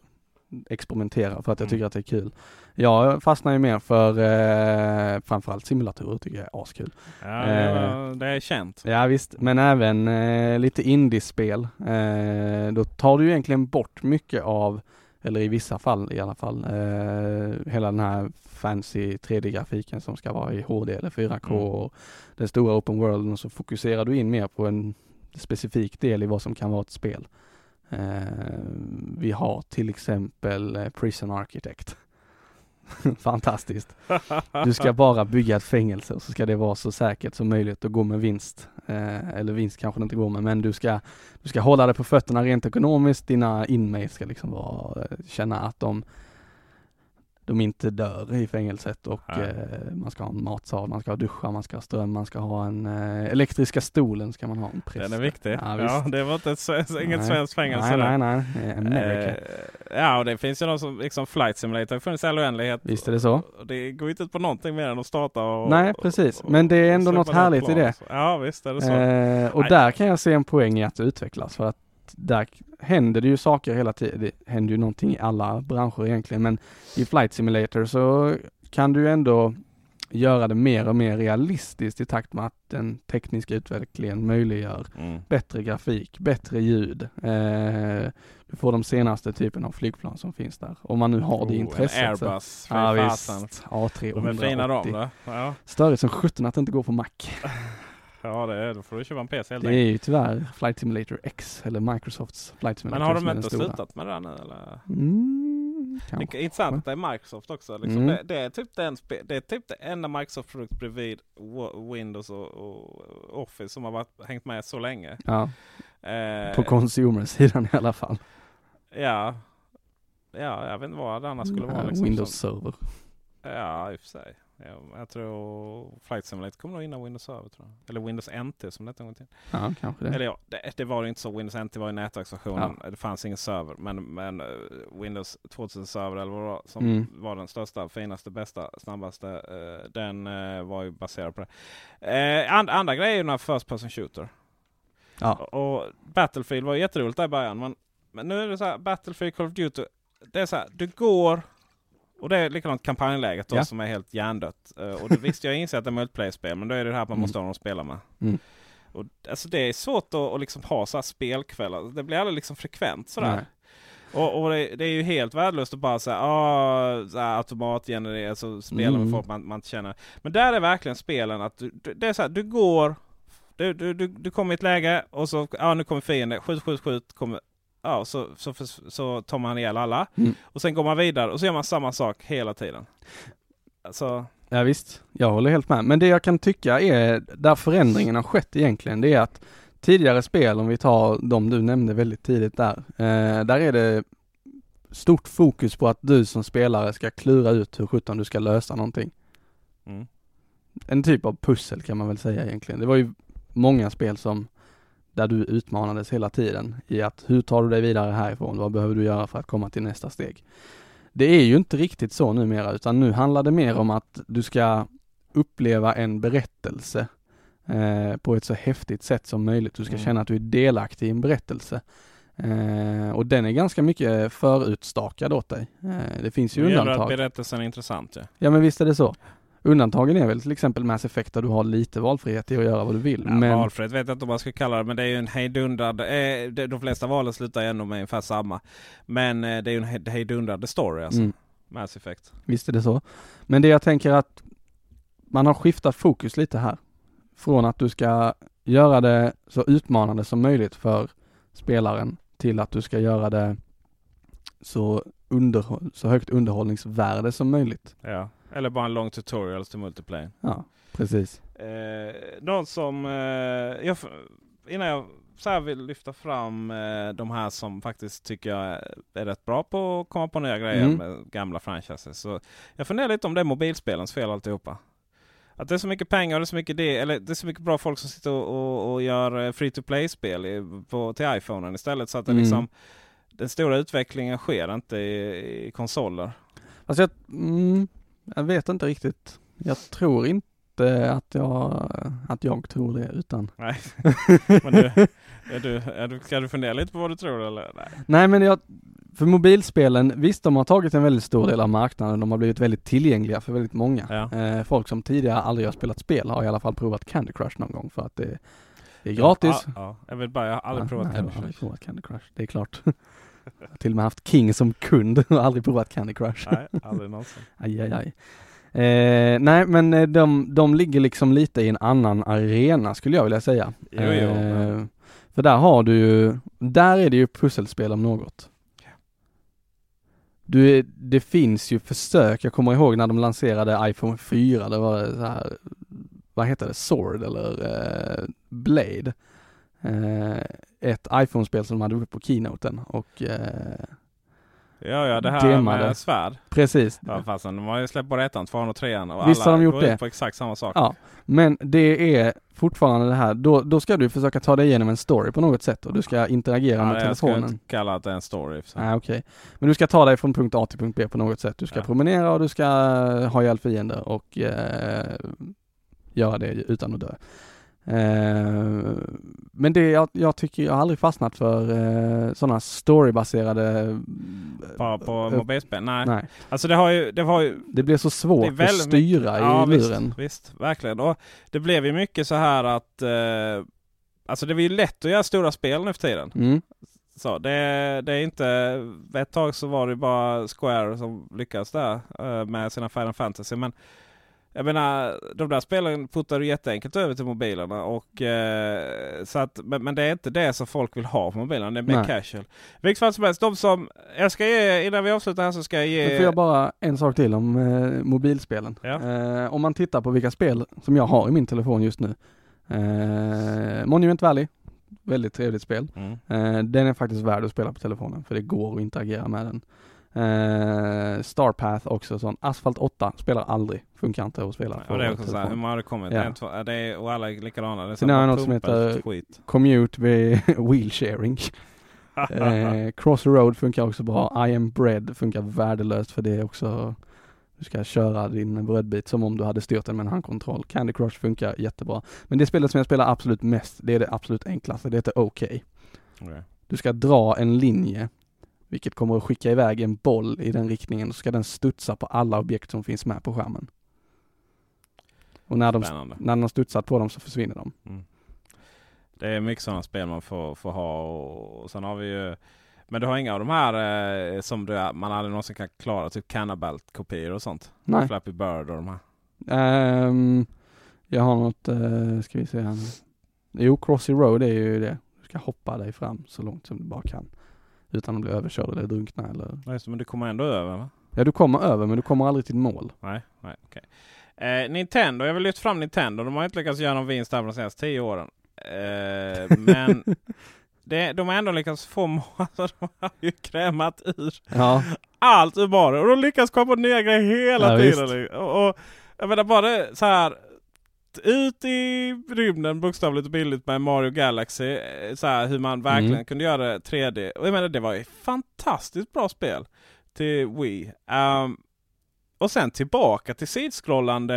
experimenterar för att jag Mm. tycker att det är kul. Jag fastnar ju mer för eh, framförallt simulatorer tycker jag är askul. Ja, det, Eh. det är känt. Ja visst, men även eh, lite indiespel. Eh, då tar du egentligen bort mycket av, eller i vissa fall i alla fall, eh, hela den här fancy 3D-grafiken som ska vara i HD eller 4K Mm. och den stora open worlden och så fokuserar du in mer på en specifik del i vad som kan vara ett spel. Eh, vi har till exempel eh, Prison Architect. Fantastiskt. Du ska bara bygga ett fängelse och så ska det vara så säkert som möjligt och gå med vinst. Eh, eller vinst kanske det inte går med, men du ska, du ska hålla dig på fötterna rent ekonomiskt. Dina inmates ska liksom vara, eh, känna att de, de inte dör i fängelset och Ja. eh, man ska ha en matsal, man ska ha duschar, man ska ha ström, man ska ha en eh, elektriska stolen ska man ha en präst. Den är viktig. Ja, Ja, det var inte ett, inget svenskt fängelse Nej, nej, nej. Eh, America. Eh, ja, och det finns ju någon som, liksom Flight Simulator, det har funnits i all oändlighet. Visst är det så. Det går ju inte ut på någonting mer än att starta och... Nej, precis. Men det är ändå något härligt i plan det. och så. Ja, visst är det så. Eh, och Nej. där kan jag se en poäng i att det utvecklas för att där händer det ju saker hela tiden. Det händer ju någonting i alla branscher egentligen men i Flight Simulator så kan du ändå göra det mer och mer realistiskt i takt med att den tekniska utvecklingen möjliggör Mm. bättre grafik, bättre ljud. Eh, du får de senaste typen av flygplan som finns där. Om man nu har det Oh, intresset. En så- Airbus, fy Ja visst, A380. De är fina de. Ja, Störigt som sjutton att det inte går på Mac. ja det är, då får du köpa en PC helt Det är ju tyvärr Flight Simulator X eller Microsofts Flight Simulator Men har de inte slutat med det här nu eller? Mm, Det är intressant att det är Microsoft också. Liksom. Mm. Det, det, är typ den, det är typ det enda Microsoft-produkt bredvid Windows och, och Office som har varit, hängt med så länge. Ja, Eh, på consumer-sidan i alla fall. ja. ja, jag vet inte vad det annars skulle vara. Ja, Liksom, Windows server. ja, i och för sig. Ja, jag tror Flight Simulator kommer nog innan Windows Server. Tror jag. Eller Windows NT som det hette en gång till. Ja, kanske det. Eller ja, det, det var ju inte så. Windows NT var ju nätverksversionen. Det fanns ingen server. Men, men eh, Windows 2000 server eller vad som Mm. var den största, finaste, bästa, snabbaste. eh, den eh, var ju baserad på det. Eh, and, andra grejer är ju den här First Person Shooter. Ja. Och, Battlefield var jätteroligt där i början. Men, men nu är det så här, Battlefield, Call of Duty. Det är så här, du går och det är likadant kampanjläget då Ja. som är helt hjärndött. Eh, och det visste jag inser att det är multiplayer-spel men då är det det här man Mm. måste ha någon att spela med. Mm. Och, alltså det är svårt att, att liksom ha så här spelkvällar. Det blir aldrig liksom frekvent sådär. Nej. Och, och det, det är ju helt värdelöst att bara säga ah, så här automatgenerera, alltså spela med Mm. folk man, man inte känner. Men där är verkligen spelen att du, du, det är så här, du går, du, du, du, du kommer i ett läge och så, ja ah, nu kommer fienden, skjut, skjut, skjut, kommer, ja så, så, så, tar man ihjäl alla. Mm. Och sen går man vidare och så gör man samma sak hela tiden. Alltså, Ja visst, jag håller helt med. Men det jag kan tycka är, där förändringen har skett egentligen, det är att tidigare spel, om vi tar de du nämnde väldigt tidigt där, eh, där är det stort fokus på att du som spelare ska klura ut hur sjutton du ska lösa någonting. mm. En typ av pussel kan man väl säga egentligen. Det var ju många spel som där du utmanades hela tiden i att hur tar du dig vidare härifrån? Vad behöver du göra för att komma till nästa steg? Det är ju inte riktigt så numera utan nu handlar det mer om att du ska uppleva en berättelse eh, på ett så häftigt sätt som möjligt. Du ska Mm. känna att du är delaktig i en berättelse. Eh, och den är ganska mycket förutstakad åt dig. Eh, det finns ju Nu gäller det undantag. att berättelsen är intressant. Ja. Ja men visst är det så. Undantagen är väl till exempel Mass Effect där du har lite valfrihet i att göra vad du vill. Ja, men Valfrihet vet jag inte om man ska kalla det, men det är ju en hejdundrande... Eh, de flesta valen slutar ändå med ungefär samma. Men eh, det är ju en he- hejdundrande story alltså. mm, Mass Effect. visst är det så. Men det jag tänker att man har skiftat fokus lite här. Från att du ska göra det så utmanande som möjligt för spelaren till att du ska göra det så, underhåll, så högt underhållningsvärde som möjligt. Ja. Eller bara en lång tutorial till multiplayer. Ja, precis. Eh, någon som... Eh, jag, innan jag så här vill lyfta fram eh, de här som faktiskt tycker jag är rätt bra på att komma på nya grejer Mm. med gamla franchises. Så jag funderar lite om det är mobilspelens fel alltihopa. Att det är så mycket pengar och det är så mycket, det, eller det är så mycket bra folk som sitter och, och, och gör free to play-spel till iPhonen istället. Så att det Mm. liksom, den stora utvecklingen sker inte i, i konsoler. Alltså jag, mm, jag vet inte riktigt. Jag tror inte att jag, att jag tror det utan. Nej. Men du, är du, är du, ska du fundera lite på vad du tror eller? Nej. Nej men jag, för mobilspelen, visst de har tagit en väldigt stor del av marknaden, de har blivit väldigt tillgängliga för väldigt många. Ja. Eh, folk som tidigare aldrig har spelat spel har i alla fall provat Candy Crush någon gång för att det, det är gratis. Ja, ja. Jag vill bara, jag har aldrig Ja, provat nej, Candy jag har aldrig Crush. provat Candy Crush, det är klart. till och med haft King som kund och aldrig provat Candy Crush. Nej, aldrig någonsin. Aj, aj, aj. Eh, nej men eh, de, de ligger liksom lite i en annan arena skulle jag vilja säga. Jo, jo, Eh, För där har du ju, där är det ju pusselspel om något. Du, det finns ju försök, jag kommer ihåg när de lanserade iPhone 4, det var så här, vad heter det, Sword eller eh, Blade. Eh, ett iPhone-spel som de hade uppe på keynoten och eh, Ja, ja, det här Demade. med svärd. precis. Ja, fastän de har ju släppt både ettan, tvåan och trean och Visst alla har de gjort går det? på exakt samma sak. Ja, men det är fortfarande det här, då, då ska du försöka ta dig igenom en story på något sätt och du ska interagera Ja, med jag telefonen. skulle inte kalla det en story. Så. Nej okej. Men du ska ta dig från punkt A till punkt B på något sätt. Du ska Ja. promenera och du ska ha ihjäl fiender och eh, göra det utan att dö. Eh, men det jag, jag tycker jag har aldrig fastnat för eh, sådana storybaserade På, på eh, mobilspel? Nej. Nej, Alltså det har ju, det var ju det blir så svårt är att styra ja, i luren. Visst, visst, verkligen. Och det blev ju mycket så här att eh, Alltså det var ju lätt att göra stora spel nu för tiden. Mm. Så det, det är inte... Ett tag så var det bara Square som lyckades där eh, med sina Final Fantasy. Men jag menar, de där spelen puttar du jätteenkelt över till mobilerna. Och, eh, så att, men, men det är inte det som folk vill ha på mobilerna. Det är mer Nej. casual. Vilket fall som helst, de som... Jag ska ge, innan vi avslutar här så ska jag ge... Nu får jag bara en sak till om eh, mobilspelen. Ja. Eh, om man tittar på vilka spel som jag har i min telefon just nu. Eh, Monument Valley, väldigt trevligt spel. Mm. Eh, den är faktiskt värd att spela på telefonen för det går att interagera med den. Eh, Starpath också sån. Asphalt 8 spelar aldrig, funkar inte att spela Och det är också så här, hur många har det kommit? Ja. En, två, ja, det är, och alla är likadana. Det är Sen har jag något som heter- skit. Commute vid wheelsharing. Eh, Crossroad funkar också bra. I am bread funkar värdelöst för det är också du ska köra din brödbit som om du hade styrt den med en handkontroll. Candy Crush funkar jättebra. Men det spelet som jag spelar absolut mest, det är det absolut enklaste. Det heter OK. Okej. Du ska dra en linje, vilket kommer att skicka iväg en boll i den riktningen. och Så ska den studsa på alla objekt som finns med på skärmen. Och när, de, Spännande. när den har studsat på dem så försvinner de. Mm. Det är mycket sådana spel man får, får ha. Och, och sen har vi ju men du har inga av de här eh, som du, man aldrig någonsin kan klara, typ Cannabalt-kopior och sånt? Nej. Flappy Bird och de här. Ehm, jag har något, uh, ska vi se här. Jo, Crossy Road är ju det. Du ska hoppa dig fram så långt som du bara kan. Utan att bli överkörd eller drunkna eller... Det, men du kommer ändå över va? Ja, du kommer över men du kommer aldrig till mål. Nej, nej okej. Eh, Nintendo, jag vill lyfta fram Nintendo. De har inte lyckats göra någon vinst här på de senaste tio åren. Eh, men det, de har ändå lyckats få må- alltså, De har ju krämat ur Ja, allt ur Mario. Och de lyckas skapa nya grejer hela Ja, tiden. Och, och jag menar bara det, så här. Ut i rymden bokstavligt och bildligt med Mario Galaxy. eh, Så här, hur man verkligen Mm. kunde göra det 3D. Och jag menar det var ett fantastiskt bra spel till Wii. Ehm, och sen tillbaka till sidskrollande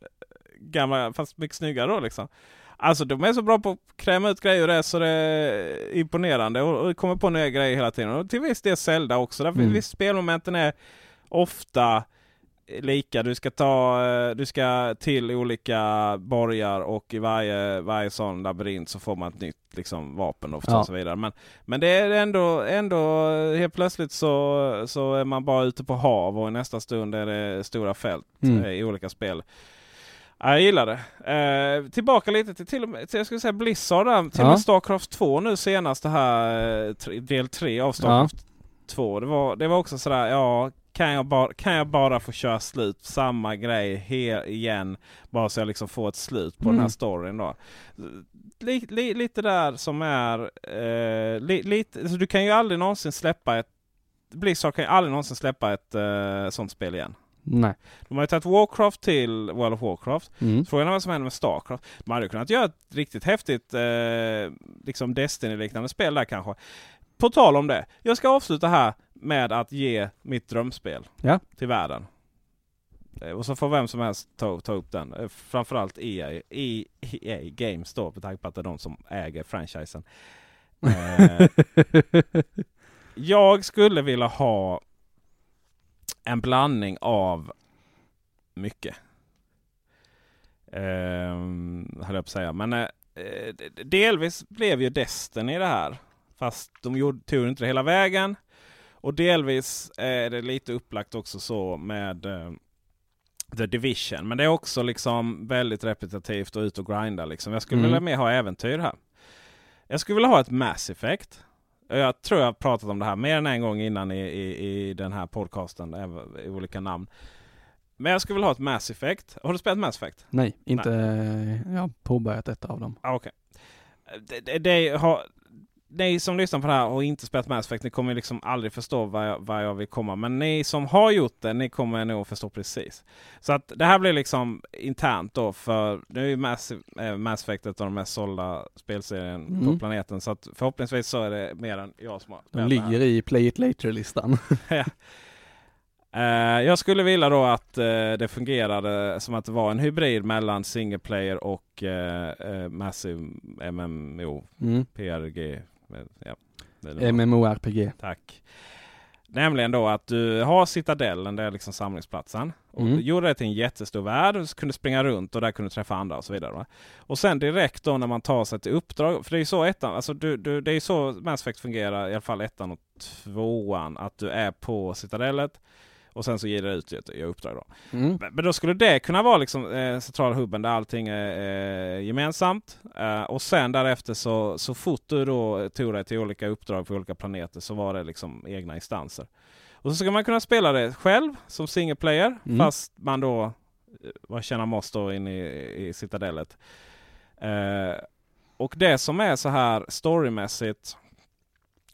eh, gamla, fast mycket snyggare då liksom. Alltså de är så bra på att kräma ut grejer det så det är imponerande och, och kommer på nya grejer hela tiden. Och till viss del Zelda också. Därför Mm. visst spelmomenten är ofta lika. Du ska ta, eh, du ska till olika borgar och i varje, varje sån labyrint så får man ett nytt liksom, vapen och Ja. så vidare. Men, men det är ändå, ändå helt plötsligt så, så är man bara ute på hav och i nästa stund är det stora fält Mm. eh, i olika spel. Ja, jag gillar det. Eh, tillbaka lite till, till, till jag skulle säga Blizzard där. Till Ja. Starcraft 2 nu senast det här eh, tre- del 3 av Starcraft 2. Det var, det var också sådär, ja kan jag, bara, kan jag bara få köra slut samma grej igen. Bara så jag liksom får ett slut på Mm. den här storyn då. Li, li, lite där som är... Eh, li, lite, alltså du kan ju aldrig någonsin släppa ett... Blizzard kan ju aldrig någonsin släppa ett eh, sånt spel igen. Nej. De har ju tagit Warcraft till World of Warcraft. Mm. Frågan är vad som händer med Starcraft. Man hade kunnat göra ett riktigt häftigt eh, liksom Destiny-liknande spel där kanske. På tal om det. Jag ska avsluta här med att ge mitt drömspel Ja. till världen. Eh, Och så får vem som helst ta, ta upp den. Eh, Framförallt EA, EA Games då, med tanke på att det är de som äger franchisen. Eh, jag skulle vilja ha en blandning av mycket. Ehm, höll jag på att säga. Men eh, eh, delvis blev ju Destiny det här. Fast de gjorde, tog inte det hela vägen. Och delvis är det lite upplagt också så med eh, The Division. Men det är också liksom väldigt repetitivt och ut och grinda. Liksom. Jag skulle Mm. vilja mer ha äventyr här. Jag skulle vilja ha ett Mass Effect. Jag tror jag har pratat om det här mer än en gång innan i, i, i den här podcasten. I olika namn. Men jag skulle vilja ha ett Mass Effect. Har du spelat Mass Effect? Nej, inte... Jag har påbörjat ett av dem. Ah, Okej. Det, det, det har, ni som lyssnar på det här och inte spelat Mass Effect, ni kommer liksom aldrig förstå vad jag, vad jag vill komma. Men ni som har gjort det, ni kommer nog förstå precis. Så att det här blir liksom internt då för nu är ju Mass, eh, Mass Effect ett av de mest sålda spelserien på Mm. planeten. Så att förhoppningsvis så är det mer än jag som har De ligger i Play It Later-listan. Ja. Eh, jag skulle vilja då att eh, det fungerade som att det var en hybrid mellan single player och uh, uh, Massive MMO, Mm. PRG. Ja. MMORPG. Tack. Nämligen då att du har Citadellen, det är liksom samlingsplatsen. Och Mm. gjorde det till en jättestor värld, du kunde springa runt och där kunde du träffa andra och så vidare. Va? Och sen direkt då när man tar sig till uppdrag, för det är ju så ettan, alltså du, du, det är ju så Mass Effect fungerar, i alla fall ettan och tvåan, att du är på Citadellet och sen så ger det ut ett uppdrag. Då. Mm. Men men då skulle det kunna vara liksom eh, centrala hubben där allting är eh, gemensamt. Eh, och sen därefter så, så fort du då tog dig till olika uppdrag på olika planeter så var det liksom egna instanser. Och så ska man kunna spela det själv som single player Mm. fast man då eh, vad känner måste då in i, i Citadellet. Eh, och det som är så här storymässigt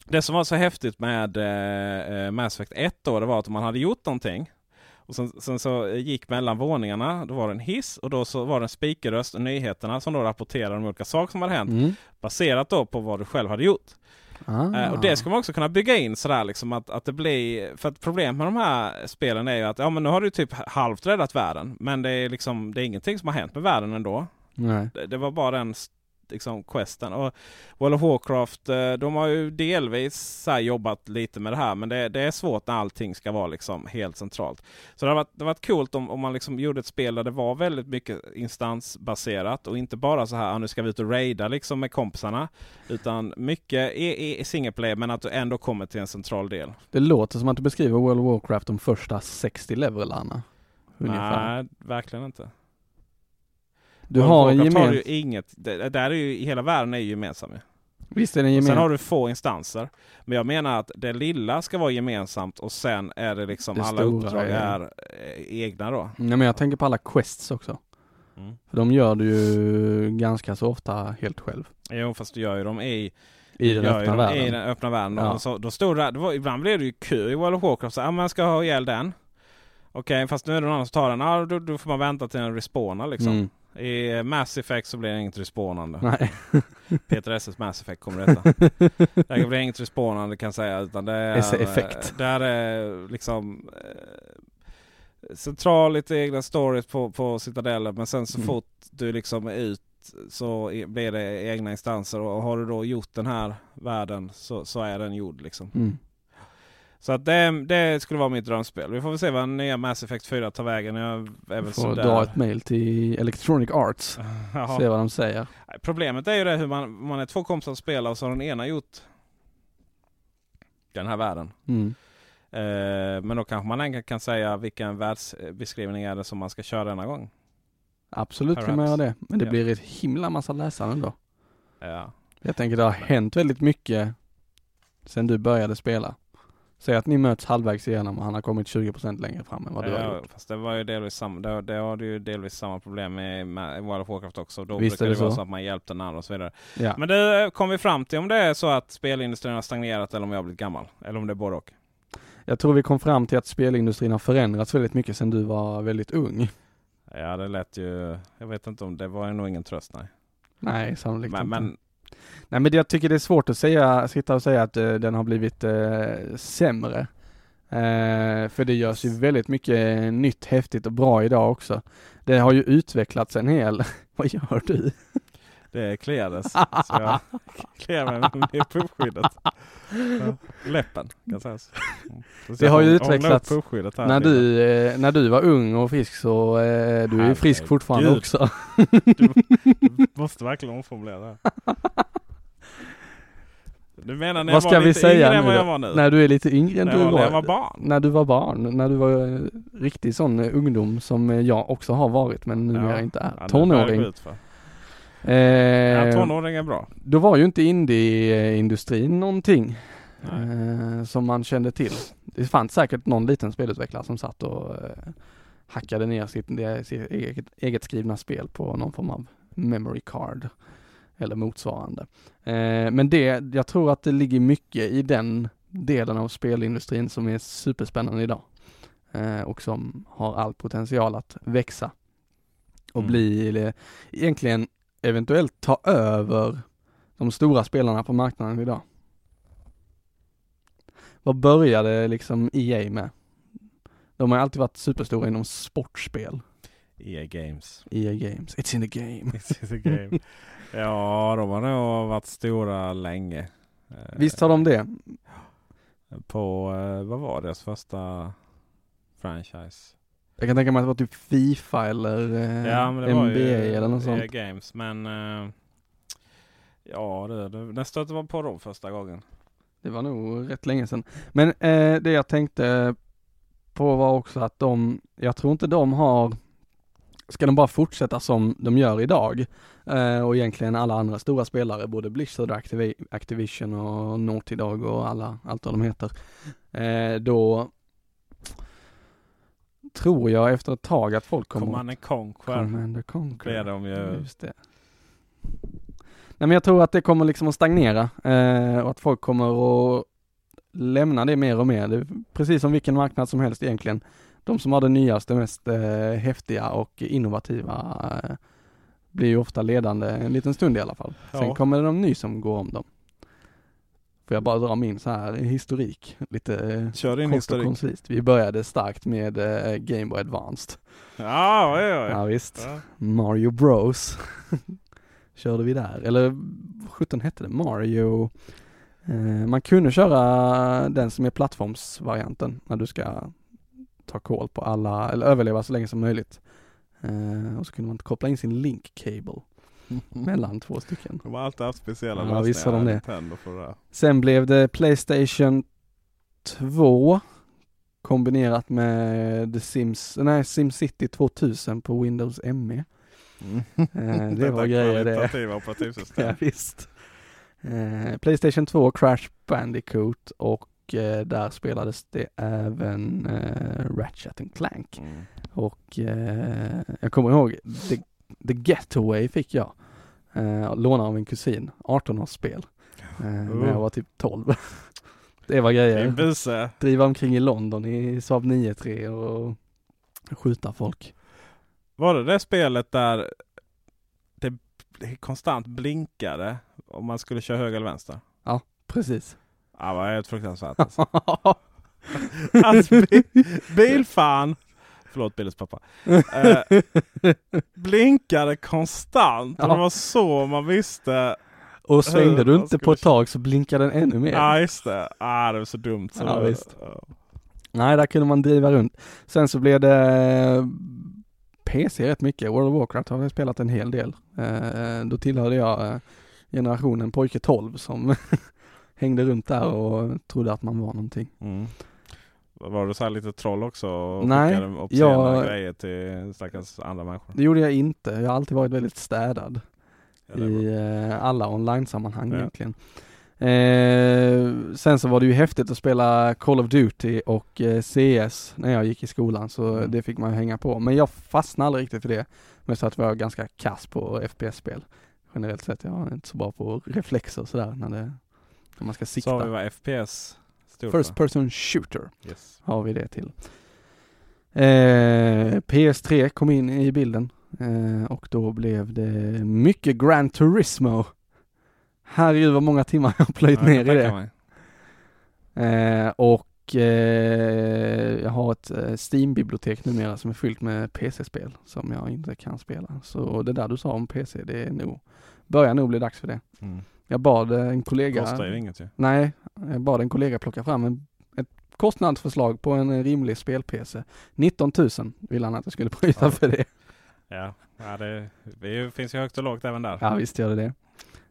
det som var så häftigt med eh, eh, Mass Effect 1 då, det var att man hade gjort någonting och sen, sen så gick mellan våningarna, då var det en hiss och då så var det en speakerröst, nyheterna som då rapporterade om olika saker som hade hänt Mm. baserat då på vad du själv hade gjort. Ah. Eh, och det ska man också kunna bygga in sådär liksom att, att det blir, för att problemet med de här spelen är ju att ja men nu har du typ halvt räddat världen men det är liksom, det är ingenting som har hänt med världen ändå. Det, det var bara den liksom questen. Och World of Warcraft, eh, de har ju delvis jobbat lite med det här men det, det är svårt när allting ska vara liksom helt centralt. Så det har varit, det har varit coolt om, om man liksom gjorde ett spel där det var väldigt mycket instansbaserat och inte bara så här, ah, nu ska vi ut och raida liksom med kompisarna. Utan mycket i, i single player men att du ändå kommer till en central del. Det låter som att du beskriver World of Warcraft de första 60 levelarna. Ungefär. Nej, verkligen inte. Du har en har gemensam... du ju inget, det, där är ju, hela världen är ju gemensam. Visst är den gemensam? sen har du få instanser. Men jag menar att det lilla ska vara gemensamt och sen är det liksom Det alla stora uppdrag är- är eh, egna då. Nej men jag tänker på alla quests också. Mm. För de gör du ju ganska så ofta helt själv. Jo fast du gör ju dem i, I den öppna dem världen. I den öppna världen. Ja. Så, då stod det, det var, ibland blev det ju kö i World of Warcraft. Så, ah, man ska ha ihjäl den. Okej fast nu är det någon annan som tar den. Ah, då, då får man vänta till den respawnar liksom. Mm. I Mass Effect så blir det inget respawnande. Nej. Peter SS Mass Effect kommer detta. Där blir det inget respawnande kan jag säga. Utan det är, Effekt. Där är liksom eh, central lite egna stories på, på Citadellen. Men sen så Mm. fort du liksom är ut så blir det egna instanser. Och har du då gjort den här världen så, så är den gjord liksom. Mm. Så att det, det skulle vara mitt drömspel. Vi får väl se vad nya Mass Effect 4 tar vägen. Jag är väl Får dra ett mail till Electronic Arts. Se vad de säger. Problemet är ju det hur man, man är två kompisar som spelar och så har den ena gjort den här världen. Mm. Eh, men då kanske man enkelt kan säga vilken världsbeskrivning är det som man ska köra denna gång. Absolut kan man Perhaps. göra det. Men det Ja. blir ett himla massa läsande då. Ja. Jag tänker det har hänt väldigt mycket sen du började spela. Säg att ni möts halvvägs igenom och han har kommit 20% längre fram än vad du har Ja, gjort. fast det var ju delvis samma, det, det har du ju delvis samma problem med, med World of Warcraft också. Då Visst brukar är det det vara så. så att man hjälpte den andra och så vidare. Ja. Men det kom vi fram till om det är så att spelindustrin har stagnerat eller om jag har blivit gammal. Eller om det är både och. Jag tror vi kom fram till att spelindustrin har förändrats väldigt mycket sedan du var väldigt ung. Ja det lät ju, jag vet inte om det var nog ingen tröst nej. Nej, sannolikt Men, inte. men Nej men jag tycker det är svårt att säga, sitta och säga att uh, den har blivit uh, sämre. Uh, för det görs ju väldigt mycket nytt, häftigt och bra idag också. Det har ju utvecklats en hel, vad gör du? Det kliades. så jag kliar mig med puffskyddet. Läppen kan sägas. Mm. Så Det har ju upp utvecklats här. När du, eh, när du var ung och frisk så, eh, du är ju frisk fortfarande också. Du måste verkligen omformulera det. Du menar när Vad jag var lite säga yngre än vad jag var nu? När du är lite yngre än När du var- var, när jag var barn. När du var barn, när du var eh, riktig sån ungdom som jag också har varit men numera Ja. inte är. Ja, Tonåring. Eh, Ja, tonåring är bra. Då var ju inte indie-industrin någonting eh, som man kände till. Det fanns säkert någon liten spelutvecklare som satt och eh, hackade ner sitt, sitt eget, eget skrivna spel på någon form av memory card eller motsvarande. Eh, men det, jag tror att det ligger mycket i den delen av spelindustrin som är superspännande idag eh, och som har all potential att växa och Mm. bli, eller, egentligen eventuellt ta över de stora spelarna på marknaden idag. Vad började liksom EA med? De har alltid varit superstora inom sportspel. EA Games. EA Games, it's in the game. It's the game. ja, de har nog varit stora länge. Eh, Visst har de det? På, eh, vad var deras första franchise? Jag kan tänka mig att det var typ Fifa eller eh, Ja, NBA eller något EA sånt. Games. Men eh, ja, det, det, när stötte man på dem första gången? Det var nog rätt länge sedan. Men eh, det jag tänkte på var också att de, jag tror inte de har, ska de bara fortsätta som de gör idag eh, och egentligen alla andra stora spelare, både Blizzard, Activi- Activision och Naughty Dog och alla, allt vad de heter, eh, då tror jag efter ett tag att folk kommer Command and Conquer Commander Conquer. de ju. Just det. Nej men jag tror att det kommer liksom att stagnera eh, och att folk kommer att lämna det mer och mer. Det precis som vilken marknad som helst egentligen. De som har det nyaste, mest eh, häftiga och innovativa eh, blir ju ofta ledande en liten stund i alla fall. Sen Ja. kommer det de ny som går om dem. Får jag bara dra min så här historik, lite eh, Kör din kort och historik. koncist. Vi började starkt med eh, Game Boy Advanced. Ja, oj, oj. Ja visst. Ja. Mario Bros. Körde vi där. Eller vad sjutton hette det? Mario. Eh, man kunde köra den som är plattformsvarianten när du ska ta koll på alla, eller överleva så länge som möjligt. Eh, och så kunde man koppla in sin link cable mellan två stycken. De har alltid haft speciella Ja, har de lösningar, det. Nintendo för det. Sen blev det Playstation 2 kombinerat med The Sims, nej SimCity 2000 på Windows ME. Eh, det Detta var grejer det. operativsystem. Ja, visst. Eh, Playstation 2, Crash Bandicoot och eh, där spelades det även eh, Ratchet and Clank. Mm. Och eh, jag kommer ihåg The, The Getaway fick jag. Eh, låna av en kusin, 18-årsspel. Eh, när jag var typ 12. det var grejer. Driva omkring i London i Saab 9-3 och skjuta folk. Var det det spelet där det konstant blinkade om man skulle köra höger eller vänster? Precis. Ja, det var helt fruktansvärt. Alltså. alltså bi bilfan, förlåt Billys pappa, eh, blinkade konstant. Och Ja. det var så man visste. och svängde du inte på ett tag så blinkade den ännu mer. Ja, just det. Ah, det var så dumt. Så Ja, det- visst. ja. Nej, där kunde man driva runt. Sen så blev det PC rätt mycket. World of Warcraft har jag spelat en hel del. Eh, då tillhörde jag eh, generationen pojke 12 som hängde runt där och trodde att man var någonting. Mm. Var du så här lite troll också? Och Nej, obscena jag- grejer till stackars andra människor? Det gjorde jag inte. Jag har alltid varit väldigt städad Ja, i eh, alla online-sammanhang Ja. egentligen. Eh, sen så var det ju häftigt att spela Call of Duty och eh, CS när jag gick i skolan så Mm. det fick man hänga på. Men jag fastnade aldrig riktigt för det. Mest för att jag var ganska kass på FPS-spel. Generellt sett, jag är inte så bra på reflexer och sådär när, det, när man ska sikta. Sa vi vad FPS stod First person shooter Yes. har vi det till. Eh, PS3 kom in i bilden eh, och då blev det mycket Gran Turismo. Herregud vad många timmar jag har plöjt Ja, ner i det. Eh, och eh, jag har ett eh, Steam-bibliotek numera som är fyllt med PC-spel som jag inte kan spela. Så det där du sa om PC, det är nog, börjar nog bli dags för det. Mm. Jag bad eh, en kollega Kostar ju inget ju. Nej, jag bad en kollega plocka fram en, ett kostnadsförslag på en rimlig spel-PC. 19 000 ville han att jag skulle bryta Ja. för det. Ja, ja det, det finns ju högt och lågt även där. Ja visst gör det det.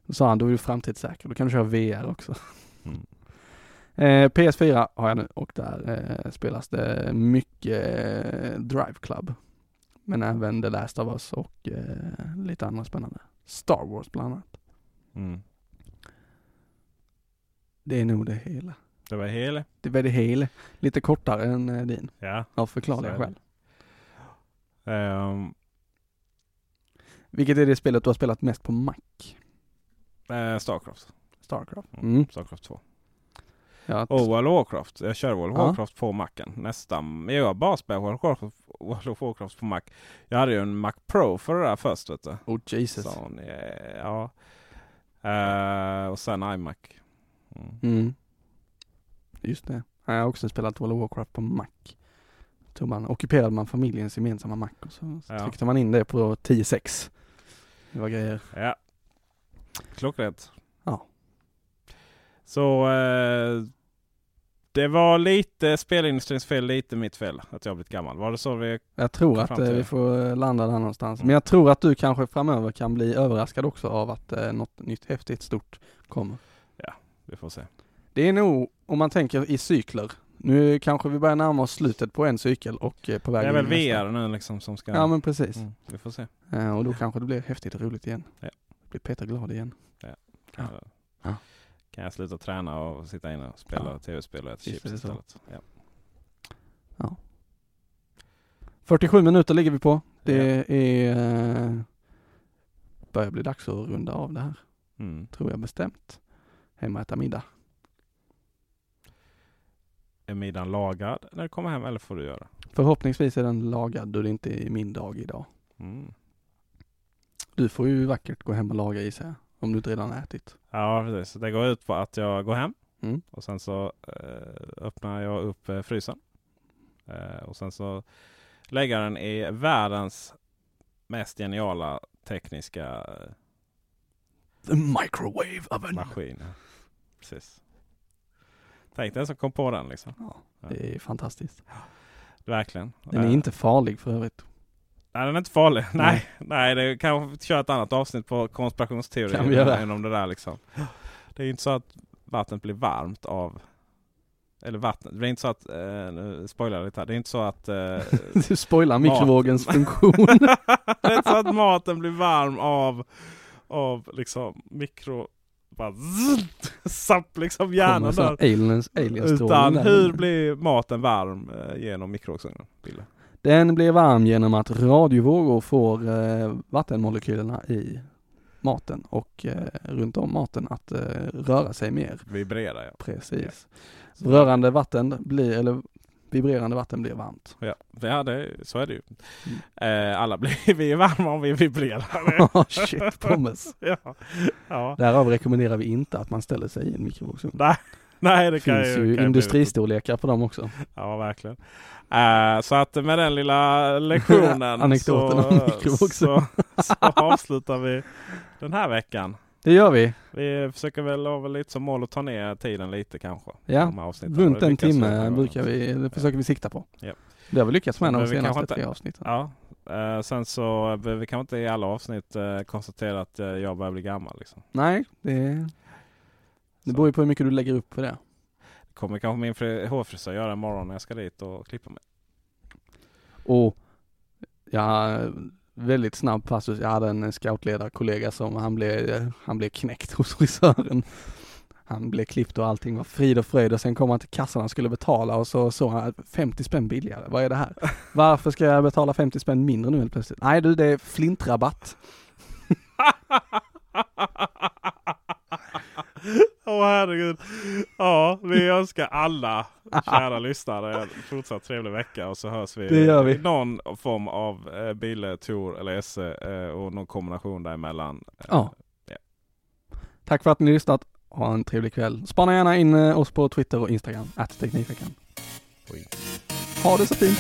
Då sa han, då är du framtidssäker, då kan du köra VR också. Mm. Eh, PS4 har jag nu och där eh, spelas det mycket eh, Drive Club. Men även The Last of Us och eh, lite andra spännande. Star Wars bland annat. Mm. Det är nog det hela. Det var hel. Det var det hela. Lite kortare än eh, din. Ja. Av förklarliga Så skäl. det. Ehm, Vilket är det spelet du har spelat mest på Mac? eh, Starcraft. Starcraft. Mm. Mm. Starcraft 2. Ja, Och World of Warcraft. Jag kör World of Ja. Warcraft på Macen. Nästan. Jag har bara spelat World of Warcraft, World of Warcraft på Mac. Jag hade ju en Mac Pro för det där först vet du. oh Jesus. Eh, ja. Eh, och sen iMac. Mm. Just det. Jag har också spelat World of Warcraft på Mac. Tog man, ockuperade man familjens gemensamma Mac och så Ja. tryckte man in det på 10.6. Det var grejer. Ja. Klockrent. Ja. Så eh, det var lite spelindustrins fel, lite mitt fel att jag blivit gammal. Var det så vi... Jag tror att eh, vi får landa där någonstans. Mm. Men jag tror att du kanske framöver kan bli överraskad också av att eh, något nytt häftigt stort kommer. Vi får se. Det är nog, om man tänker i cykler. Nu kanske vi börjar närma oss slutet på en cykel och eh, på väg Det är väl. VR nu liksom som ska... Ja men precis. mm, vi får se. Eh, och då kanske det blir häftigt och roligt igen. Ja. Blir Peter glad igen. Kan, Ja. jag, Ja. kan jag sluta träna och sitta inne och spela Ja. tv-spel och äta chips istället. Ja. 47 minuter ligger vi på. Det är eh, börjar bli dags att runda av det här. Mm. Tror jag bestämt. Hem och äta middag. Är middagen lagad när du kommer hem eller får du göra? Förhoppningsvis är den lagad då det inte är min dag idag. Mm. Du får ju vackert gå hem och laga i sig. Om du inte redan ätit. Ja precis. Det går ut på att jag går hem Mm. och sen så eh, öppnar jag upp eh, frysen. Eh, och sen så lägger jag den i världens mest geniala tekniska eh, The microwave oven. maskin. Precis. Tänk den som kom på den liksom. Ja, det är fantastiskt. Verkligen. Den är Eh, inte farlig för övrigt. Nej, den är inte farlig. Nej, nej det kan vi köra ett annat avsnitt på konspirationsteorier. Kan vi göra. Än om det där liksom. Det är ju inte så att vattnet blir varmt av eller vattnet. Det är inte så att, eh, nu spoilar jag lite här. Det är inte så att eh, Du spoilar mikrovågens funktion. det är inte så att maten blir varm av, av liksom mikro... Bara zzzt, sapp liksom hjärnan där. aliens, alienstrålning Utan hur blir maten varm eh, genom mikrovågsugnen? Den blir varm genom att radiovågor får eh, vattenmolekylerna i maten och eh, runt om maten att eh, röra sig mer. Vibrerar ja. Precis. Rörande vatten blir, eller vibrerande vatten blir varmt. Ja, ja det, så är det ju. Eh, alla blir vi är varma om vi vibrerar. Shit pommes. ja. Ja. Därav rekommenderar vi inte att man ställer sig i en mikrovågsugn. Nej, nej, det finns ju, ju industristorlekar på dem också. Ja, verkligen. Eh, så att med den lilla lektionen så, så, så avslutar vi den här veckan. Det gör vi. Vi försöker väl ha lite som mål att ta ner tiden lite kanske. Ja, runt en timme brukar vi, det försöker vi sikta på. Ja. Det har vi lyckats med de kanske senaste inte- tre avsnitten. Ja, eh, sen så eh, vi kan inte i alla avsnitt eh, konstatera att eh, jag börjar bli gammal. Liksom. Nej, det, det Så. beror ju på hur mycket du lägger upp för det. Det kommer kanske min fri- hårfrisör göra imorgon när jag ska dit och klippa mig. Och ja, väldigt snabb passus. Jag hade en scoutledarkollega som han blev, han blev knäckt hos frisören. Han blev klippt och allting var frid och fröjd och sen kom han till kassan och skulle betala och så såg han 50 spänn billigare. Vad är det här? Varför ska jag betala 50 spänn mindre nu helt plötsligt? Nej du, det är flintrabatt. Åh herregud. Ja, vi önskar alla kära lyssnare en fortsatt trevlig vecka och så hörs vi, Det gör vi. i någon form av eh, Bille, Tor eller Esse eh, och någon kombination däremellan. Eh, Ja. Tack för att ni lyssnat. Ha en trevlig kväll. Spana gärna in eh, oss på Twitter och Instagram, att Teknikveckan. Ha det så fint.